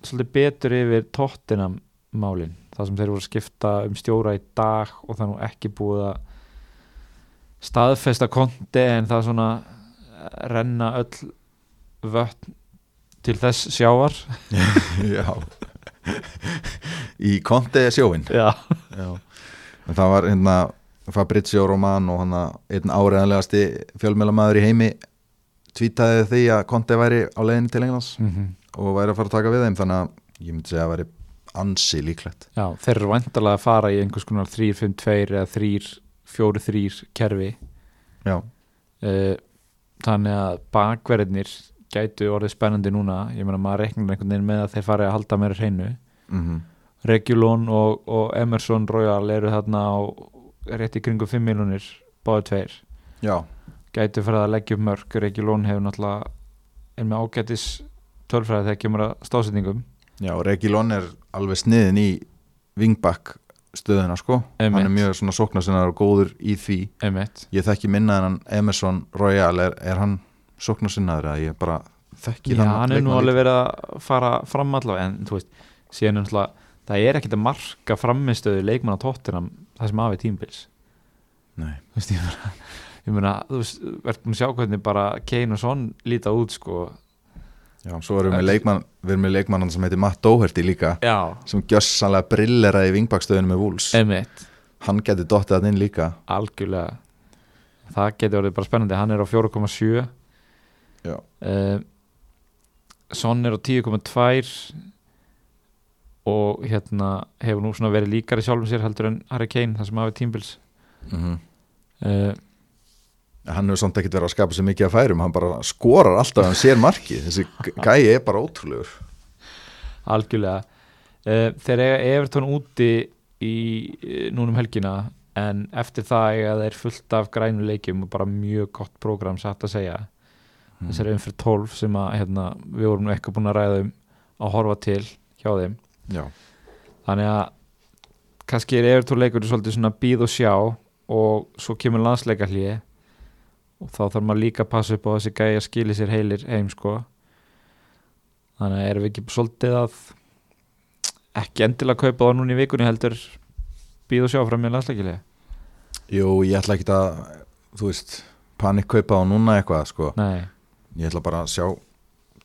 svolítið betur yfir tóttina málin það sem þeir voru að skipta um stjóra í dag og nú ekki búið að staðfesta konti en það svona renna öll vötn til þess sjávar. Já. Í konti sjóin já, já. en það var hérna Fabrizio Román og hann einn áriðanlegasti fjölmjölamæður í heimi tvítaði því að Conte væri á leiðinni til Englands mm -hmm. og væri að fara að taka við þeim þannig að ég myndi segja að væri ansi líklegt. Já, þeir eru vantarlega að fara í einhvers konar 3-5-2 eða 3-4-3 kerfi. Já. Uh, Þannig að bakverðinir gætu orðið spennandi núna. Ég meina maður reiknar einhvern veginn með að þeir fari að halda meira hreinu. Mm -hmm. Regulón og, og Emerson Royal eru þarna á rétt í kringu 5 miljonir báðu tveir. Já. Gætu fyrir að leggja upp mörg Regulón hefur náttúrulega en með ágætis tölfræði þegar kemur að stáðsetningum Já, Regulón er alveg sniðin í vingbakk stöðuna sko. Einmitt. hann er mjög svona sóknarsinnar og góður í því. Einmitt. ég þekki minna en hann Emerson Royal. Er, er hann sóknarsinnar að ég bara þekki Já, hann er nú alveg verið að fara fram allavega en þú veist, síðan náttúrulega það er ekkit að marka framistöðu leikmann á tóttinam það sem afi tímbils Nei. þú veist, ég meina, ég meina þú veist, verður að sjá hvernig bara Kane og Son líta út sko. Já, svo erum við leikmann við erum með leikmannan sem heitir Matt Doherty líka Já, sem gjössanlega brilleraði í vingbakstöðinu með Wolves. Einmitt, hann geti dottið hann inn líka. Algjörlega. Það getur orðið bara spennandi, hann er á 4,7 Já. Uh, Son er á 10,2 og hérna hefur nú svona verið líkari sjálfum sér heldur en Harry Kane, það sem hafi tímbils mm -hmm. uh, hann hefur samt ekkert verið að skapa sér mikið að færum hann bara skorar alltaf hann sér marki. Þessi gæi er bara ótrúlegur. Algjörlega. Uh, þeir eiga Evertón úti í núnum helgina en eftir það þeir fullt af grænuleikjum og bara mjög gott prógram satt að segja mm. þessari umfyrir 12 sem að hérna, við vorum eitthvað búin að ræða um að horfa til hjá þeim. Já. þannig að kannski er Evertón leikur svolítið svona býð og sjá og svo kemur landsleika hlýi og þá þarf maður líka að passa upp á þessi gæi að skili sér heilir heim sko. Þannig að erum við ekki svolítið að ekki endilega kaupa það núna í vikunni heldur býð og sjá fram með landsleikilegi Jú, ég ætla ekki að þú veist, panikkaupa á núna eitthvað sko, Nei, ég ætla bara að sjá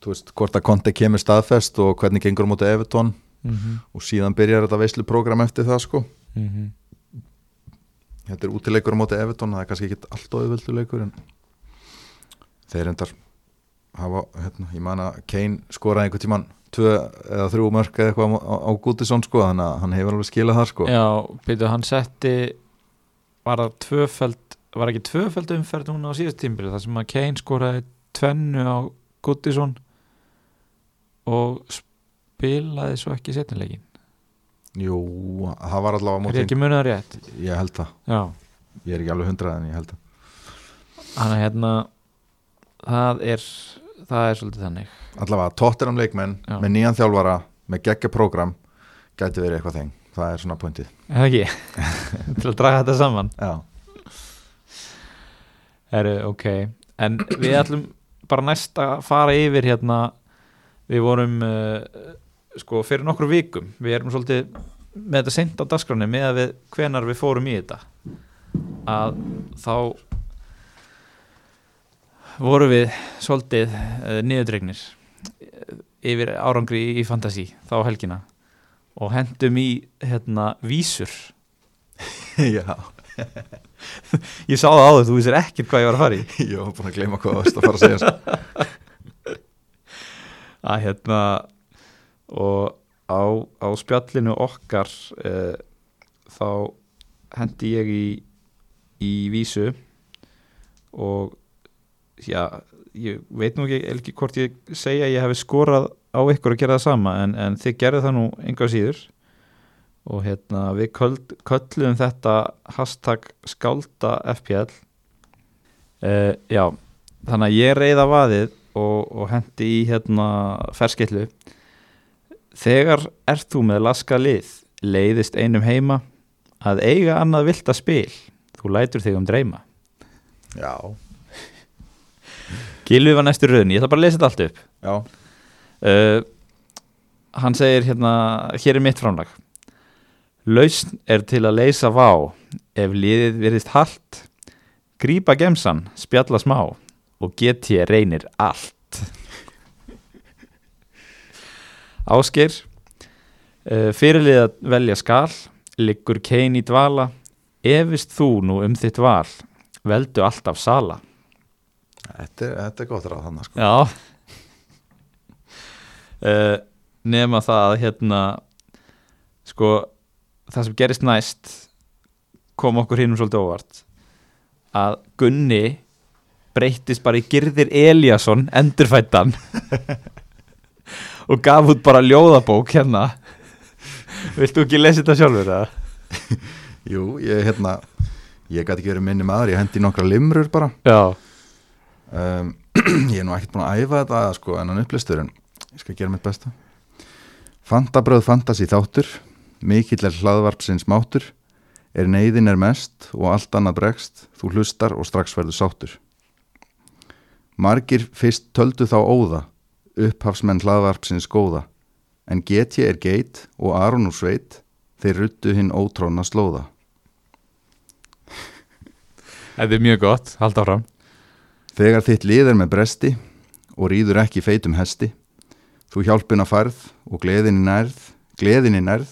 veist, hvort að Conte kemur staðfest og hvernig gengur á móti Evertón mm -hmm. og síðan byrjar þetta veislu program eftir það sko Mm -hmm. þetta er útileikur á móti Evertón það er kannski ekki allt auðvöldu leikur en þeir endar hafa, hérna, ég man að Kane skoraði einhvern tíman tvö eða þrjú mörk eða eitthvað á, á, Gútisson sko, þannig að hann hefur alveg skilað það sko Já, byrju, hann setti var það tvöföld var ekki tvöföld umferð núna á síðast tímbili þar sem að Kane skoraði tvennu á Goodison og spilaði svo ekki setnilegin Jú, það var allavega á er ég ekki munið það rétt? ég held það, Já, ég er ekki alveg hundrað en ég held það. Hann er hérna það er það er svolítið þannig. Allavega tóttiram leikmenn Já. með nýjan þjálfara með geggja program gæti verið eitthvað þeng, það er svona pointið. Er það ekki? til að draga þetta saman. Já, Heru, ok, en við ætlum bara næst að fara yfir hérna. Við vorum uh, sko fyrir nokkru vikum. Við erum svolítið með þetta seint á dagskráni með að við hvenar við fórum í þetta. Að þá vorum við svolítið uh, niðurdregnir yfir árangri í, í fantasi þá helgina og hendum í hérna vísur. Já ég sá það á þau, þú vissir ekkert hvað ég var að fara í Ég var búin að gleyma hvað það varst að fara að segja sko. að hérna og á, á spjallinu okkar uh, þá hendi ég í í vísu og já, ég veit nú ekki, ekki hvort ég segja að ég hef skorað á ykkur að gera það sama en, en þið gerðu það nú enga síður og hérna við köld, köllum þetta hashtag skálda FPL uh, já þannig að ég reyða vaðið og, og hendi í hérna ferskillu. Þegar ert þú með laska lið leiðist einum heima að eiga annað vilda spil. Þú lætur þig um dreyma. Já, Gilvi var næstur rauðin, ég ætla bara að lesa þetta allt upp. Já, uh, hann segir hérna hér er mitt framlag lausn er til að leysa vá. Ef liðið virðist halt grípa gemsan, spjalla smá og GT reynir allt. Ásgeir uh, fyrirlið að velja skal liggur Kane í dvala. Efist þú nú um þitt val? Veldu alltaf sala. Þetta er, þetta er gott ráð þannig sko. Já. Uh, Nema það að hérna sko það sem gerist næst kom okkur hinnum svolítið óvart. Að Gunni breyttist bara í Girðir Eliasson endurfættan og gaf út bara ljóðabók hérna. Viltu ekki lesa þetta sjálfur það? Jú, ég hérna ég gæti ekki verið minni maður, ég hendi nokkra limrur bara. Um, ég er nú ekkert búin að æfa þetta sko, en hann upplistur en ég skal gera mitt besta. Fantabröð fantasi þáttur mikill er hlaðvarpsins mátur er neyðin er mest og allt annað bregst. Þú hlustar og strax verður sáttur. Margir fyrst töldu þá óða upphafsmenn hlaðvarpsins góða. En Getje er geit og Aron úr sveit þeir ruttu hinn ótróna slóða. Þetta er mjög gott, halda áfram. Þegar þitt lið er með bresti og rýður ekki feitum hesti, þú hjálpina færð og gleðinni nærð, gleðinni nærð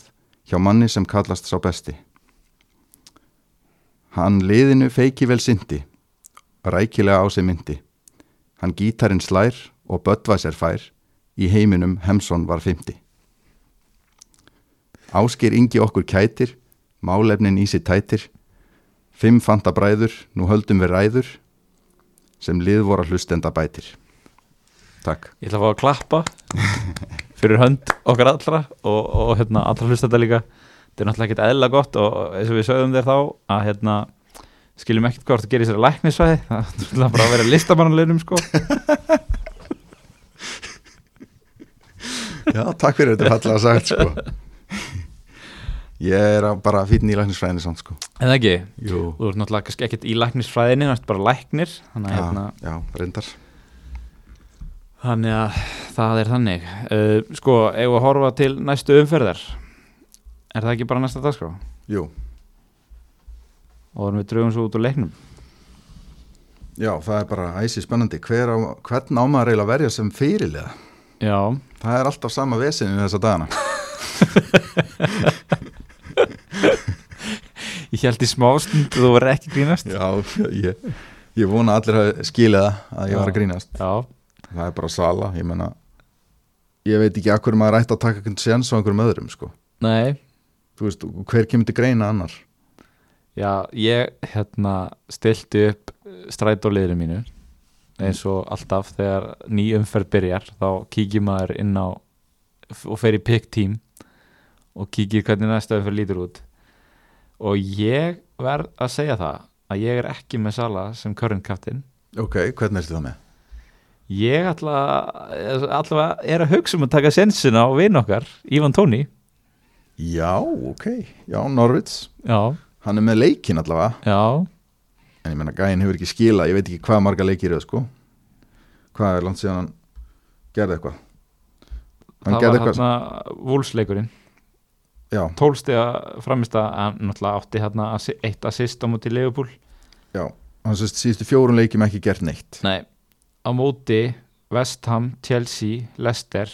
hjá manni sem kallast sá besti. Hann liðinu feiki vel syndi, rækilega á sig myndi. Hann gítarinn slær og Böttvæsir fær, í heiminum Hemsson var fymti. Ásker yngi okkur kætir, málefnin í sitt tætir, fimm fanta bræður, nú höldum við ræður, sem lið voru að hlustenda bætir Takk Ég ætla að fá að klappa fyrir hönd okkar allra og, og hérna, allra hlust þetta líka. Þetta er náttúrulega ekkert eðla gott og eins og við sögum þér þá að hérna, skiljum ekkert hvort það gerir sér læknisvæði. Það er bara að vera listamannanleginum sko. Já, takk fyrir þetta fallega sagt sko. Ég er bara fítinn í læknisfræðinni samt sko. En ekki, Jú. Þú ert náttúrulega ekkert í læknisfræðinni þú ert bara læknir þannig að, Já, hérna, já, reyndar þannig að það er þannig. Uh, Sko, ef að horfa til næstu umferðar? Er það ekki bara næsta dag sko? Jú, og erum við drögum svo út úr leiknum? Já, það er bara æsi spennandi. Hver á, hvern á maður eiginlega að verja sem fyrirliða? Já, Það er alltaf sama vesinu þessa dagana. Ég held í smástund þú verður ekki grínast. Já, ég, ég vona að allir hafi skilið það að ég var að grínast. Já, Það er bara sala, ég menna Ég veit ekki að hverju maður ætti að taka einhvern séns á einhverjum öðrum sko. Veist, hver kemur til greina annar? Já, ég hérna stilti upp strætóliðinu mínu eins og alltaf þegar ný umferð byrjar þá kíkir maður inn á og fer í pick team og kíkir hvernig næsta umferð lítur út. Og ég verð að segja það að ég er ekki með Sala sem current captain. Ok, hvernig erstu það með? Ég ætla allavega er að hugsa um að taka sensin á vinn okkar, Ívan Tóni. Já, ok, já, Norvits Já, Hann er með leikin allavega. Já. En ég menna, gæinn hefur ekki skila Ég veit ekki hvað marga leikir er sko. Hvað er langt síðan hann gerði eitthvað? Hann það gerði var eitthvað hérna vúlsleikurinn Já, tólstega framist að náttúrulega átti hérna assi- eitt assist á móti Leopold já. Hann sést síðustu fjórun leikjum ekki gert neitt. Nei, á móti West Ham, Chelsea, Leicester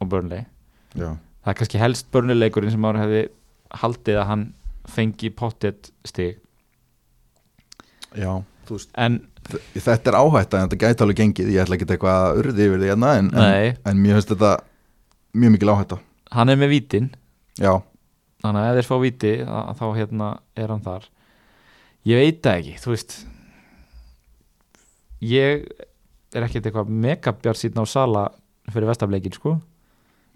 og Burnley. Já, það er kannski helst Burnley leikurinn sem ára hefði haldið að hann fengi pottet stig. Já. Þú veist, en þetta er áhætta en þetta gæti alveg gengið. Ég ætla ekki eitthvað að urði yfir því hérna en, en, en mér finnst þetta mjög mikil áhætta. Hann er með vítin. Já, þannig að ef þeir fá víti að, þá hérna er hann þar. Ég veit það ekki, þú veist. Ég er ekkert eitthvað megabjart síðan á sala fyrir vestafleikin sko.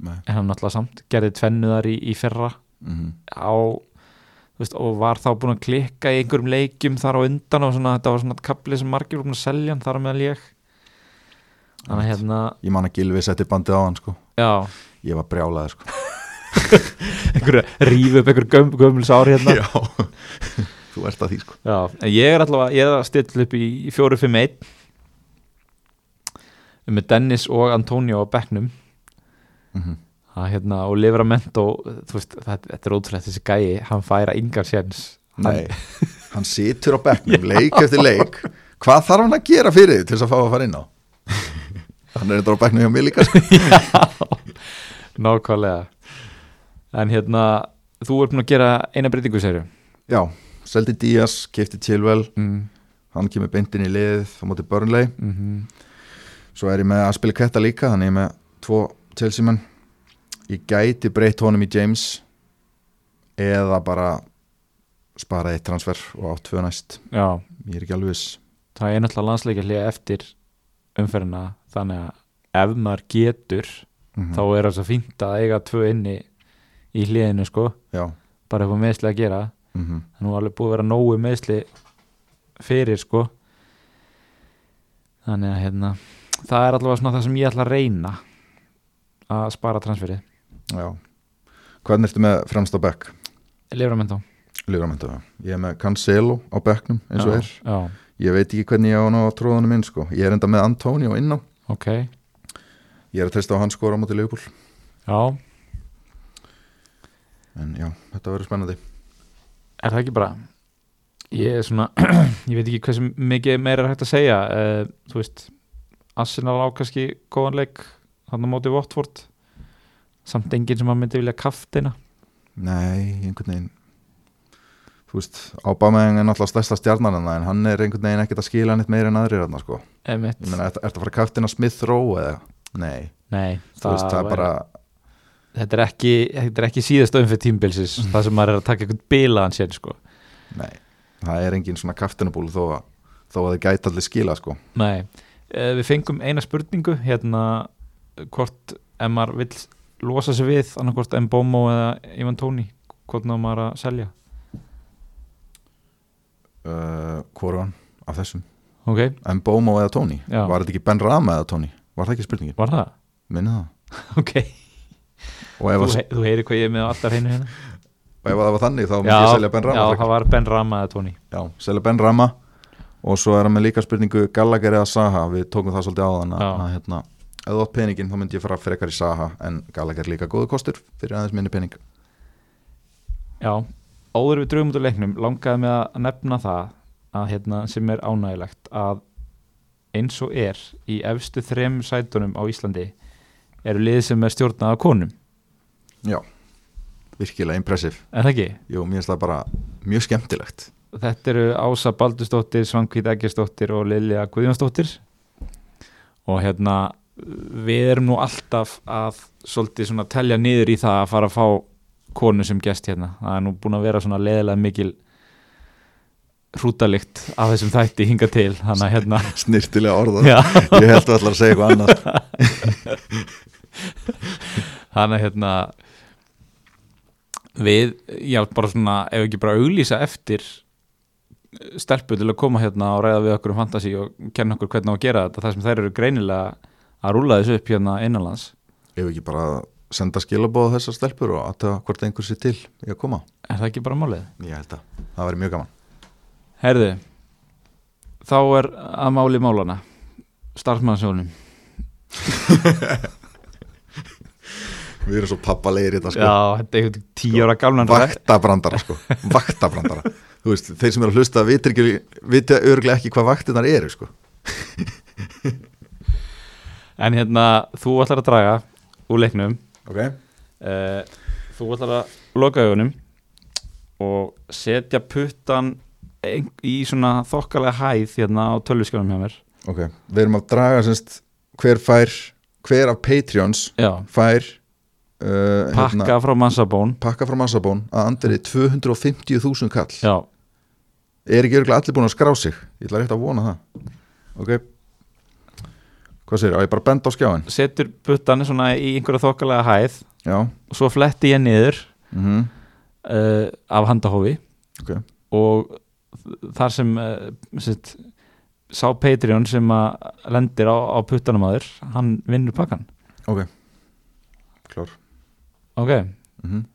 Nei. En hann náttúrulega samt gerði tvennuðar í, í fyrra. Mm á þú veist, og var þá búin að klikka í einhverjum leikjum þar á undan og svona, þetta var svona kapli sem margir voru búin að selja þar á meðal ég. Þannig að hérna Ég man að Gilvi setti bandið á hann sko. Já, Ég var brjálaði sko. Einhverju rífi upp einhverju göm, gömul sár hérna. Já. Þú ert að því sko. Já, en ég er er að stilla upp í 4-5-1 með Dennis og Antonio á bekknum. Mm -hmm. hérna, og Livramento veist, þetta, þetta er ótrúlega þessi gæi hann færa yngar séns. Nei, hann situr á bekknum leik eftir leik. Hvað þarf hann að gera fyrir því til þess að fá að fara inn á? Hann er þetta á bekknum hjá mig líka sko. nákvæmlega. En hérna, þú ert búin að gera eina breytingu serju. Já, seldi Díaz, kefti Chilwell. Mm, hann kemur beintinn í liðið á móti Burnley. Mm svo er ég með að spila ketta líka þannig ég er með tvo Chelsea menn ég gæti breytt honum í James eða bara spara eitt transfer og átt tvö næst. Já, ég er ekki alveg viss. Það er náttúrulega landsleikja hlið eftir umferðina þannig að ef maður getur mm þá er það svo fínt að eiga tvö inni í hliðinu sko. Já, bara eitthvað meðsli að gera. Mm -hmm. það er nú alveg búið að vera nógu meðsli fyrir sko. Þannig að hérna það er allavega svona það sem ég ætla að reyna að spara transferið já. Hvernig ertu með fremst á bekk? Livramento Líframöndu, ég er með Cancelo á bekknum eins og er. Já, ég veit ekki hvernig ég á hann á tróðunum minn sko. ég er enda með Antonio inn á ok. Ég er að testa á hans skora á móti Leopold Já, en já, þetta verður spennandi. Er það ekki bara ég er svona ég veit ekki hversu mikið meira er hægt að segja uh, þú veist Arsenal á kannski góðan leik hann á móti Watford. Samt enginn sem að myndi vilja kaftina nei, einhvern veginn. Þú veist, Ábameng er náttúrulega stærsta stjarnan en hann er einhvern veginn ekkert að skila neitt meira en aðrir þarna sko. Emitt. ég meina, ertu ertu að fara kaftina Smith Rowe eða? nei, Nei, þú veist, það er bara þetta er ekki, þetta er ekki síðast umfyrir tímbilsis það sem maður er að taka einhvern bilaðan sér sko. nei, það er engin svona kaftinabúl þó að, þó að þið gæti allir skila sko. Nei, við fengum eina spurningu hérna hvort ef maður vill losa sig við annarkvort Mbomo eða Ivan Tóni hvort ná maður að selja? Uh, hvoran af þessum? Ok, Mbomo eða Tony, Já. var þetta ekki Ben Rama eða Tony var það ekki spurningin, var það? minni það. Ok, og ef, þú, he þú heyri hvað ég er með alltaf hreinu hérna. Og ef að það var þannig þá myndi ég selja Ben já, Rama frekar. það var Ben Rama eða Tóni. Já, selja Ben Rama og svo er hann með líka spurningu Gallagher eða Saha, við tókum það svolítið áðan að, hérna, ef þú átt peningin þá myndi ég fara frekar í Saha en Gallagher líka góðu kostur fyrir aðeins minni pening. Já, áður við drögum út af leiknum langaði mig að nefna það að hérna sem er ánægilegt að eins og er í efstu þrem sætunum á Íslandi eru liðið sem er stjórnað af konum. Já, virkilega impressive. Er það ekki? jú, mér finnst það bara mjög skemmtilegt Þetta eru Ása Baldustóttir, Svankvít Eggersdóttir og Lilja Guðjónsdóttir. Og hérna við erum nú alltaf að svolítið svona telja niður í það að fara að fá konu sem gest hérna. Það er nú búin að vera svona leðilega mikil hrútalikt af þessum þætti hinga til. Hérna snirtilega orða, ég held að allar segja eitthvað annað. Þannig hérna við, já bara svona ef ekki bara auglýsa eftir stelpu til að koma hérna og ræða við okkur um fantasi og kenna okkur hvernig á að gera þetta. Þar sem þær eru greinilega að rúla þessu upp hérna innanlands. Ef ekki bara senda skilabóða þessar stelpur og aðtöða hvort einhver sér til í að koma? Er það ekki bara málið? ég held að það væri mjög gaman. Herðu þá er að máli málana starfsmannsjónum við erum svo pappalegir í þetta sko. Já, þetta er eitthvað tíu ára gamlan vaktabrandara sko. Vaktabrandara. Þú veist, þeir sem eru að hlusta vita örglega ekki hvað vaktinnar eru sko. En hérna, þú ætlar að draga úr leiknum. Ok, uh, þú ætlar að loka augunum og setja puttan í svona þokkalega hæð hérna á tölviskjónum hjá mér. Ok. Við erum að draga semst hver fær hver af Patreons já, fær uh, pakka frá massabón pakka frá massabón að andri 250.000 kall. Já, er ekki örglega allir búin að skrá sig? Ég ætla rétt að vona það. Ok. Hvað segir, á ég bara benda á skjáin setur puttan svona í einhverja þokkalega hæð. Já, og svo fletti ég niður mhm. uh, af handahófi ok, og þar sem, uh, sem sá Patreon sem að lendir á, á puttanum aður hann vinnur pakkan ok. Klár ok, mhm.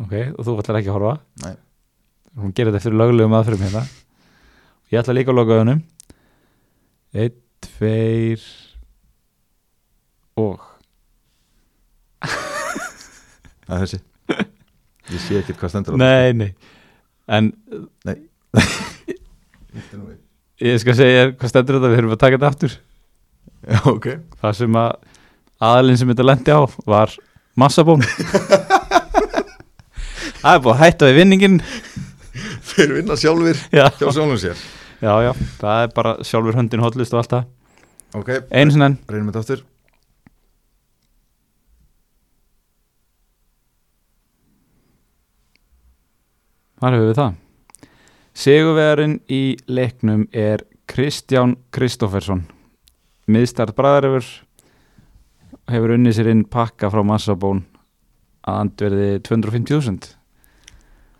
Ok, og þú ætlar ekki að horfa? Nei. hún gerir þetta fyrir löglegum aðfyrir hérna. Ég ætla líka að loka önum einn, tveir og. Það er þessi. Ég sé ekkert hvað stendur á nei, nei. En ég skal segja hvað stendur þetta. Við þurfum að taka þetta aftur. Já, ok. Það sem að aðalinn sem þetta lendi á var massabón það er búið að hætta við vinningin þeir vinna sjálfur já. hjá sjálfum sér. Já, já, það er bara sjálfur höndin hotlist og allt það. Ok, einu sinni enn. Reynum þetta aftur. Þar hefur við það. Sigurvegarinn í leiknum er Kristján Kristoffersson. Miðstart bræðaröfur hefur unnið sér inn pakka frá Massabón að andverði 250.000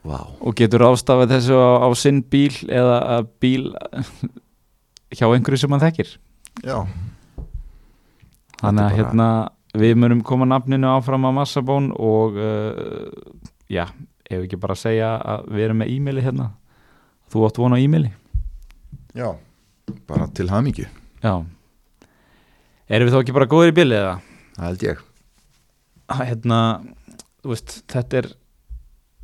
wow. og getur ástafað þessu á, á sinn bíl eða að bíl hjá einhverju sem hann þekkir. já, Þannig að bara- hérna við munum koma nafninu áfram á Massabón og uh, já, ef ekki bara segja að við erum með e-maili hérna. Þú átt von á e-maili? já bara til hamingju, Já Erum við þá ekki bara góðir í bilið eða? Það held ég Hérna, þú veist, þetta er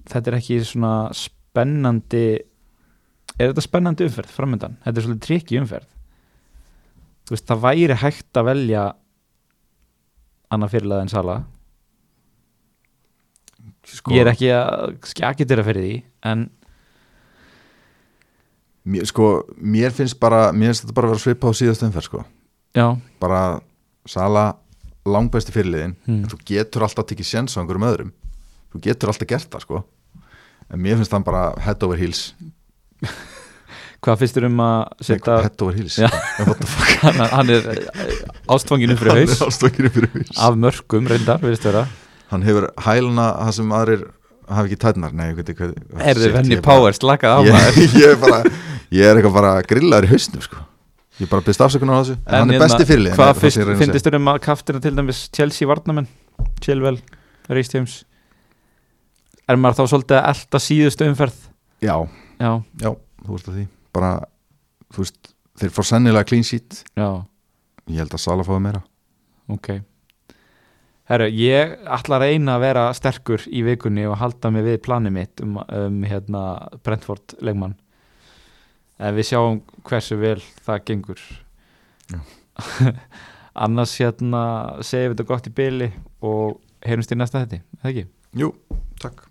þetta er ekki svona spennandi er þetta spennandi umferð framöndan? Þetta er svolítið trikki umferð Þú veist, það væri hægt að velja annað fyrirlega en Sala sko, Ég er ekki að skjakið þér að fyrir því en mér, sko, mér finnst bara mér finnst þetta bara að vera svipa á síðast umferð sko. já, bara Sala langbæsti fyrirliðin Hmm. en þú getur alltaf tekið séns á einhverjum öðrum. Þú getur alltaf gert það sko. En mér finnst hann bara head over heels. Hvað finnst þér um að setja head over heels fuck? Hann, hann er ástfanginu fyrir haus. er ástofkinu fyrir haus. Af mörgum reyndar, hann hefur hæluna það sem aðrir hafi ekki tætnar nei, ég veit ekki hvað Erðu Shit, venni er power, slakað á maður? ég er er eitthvað bara grillaður í hausnum sko. Ég bara byrst afsökunar á þessu. En, hann er hérna, besti fyrirlið Hvað finnst þér um að kaftina til dæmis Chelsea varnamenn, Chilwell Reece James. Er maður þá svolítið að elda síðustu umferð? Já, Já, já, þú veist að því. Bara, þú veist, þeir fór sennilega clean sheet. Já, ég held að Sala fáið meira. Ok. Herru, ég ætla að reyna að vera sterkur í vikunni og halda mig við planið mitt um, um hérna, Brentford leikmann en við sjáum hversu vel það gengur. Annars hérna segjum við þetta gott í byli og heyrumst í næsta þetta, eða ekki? jú, takk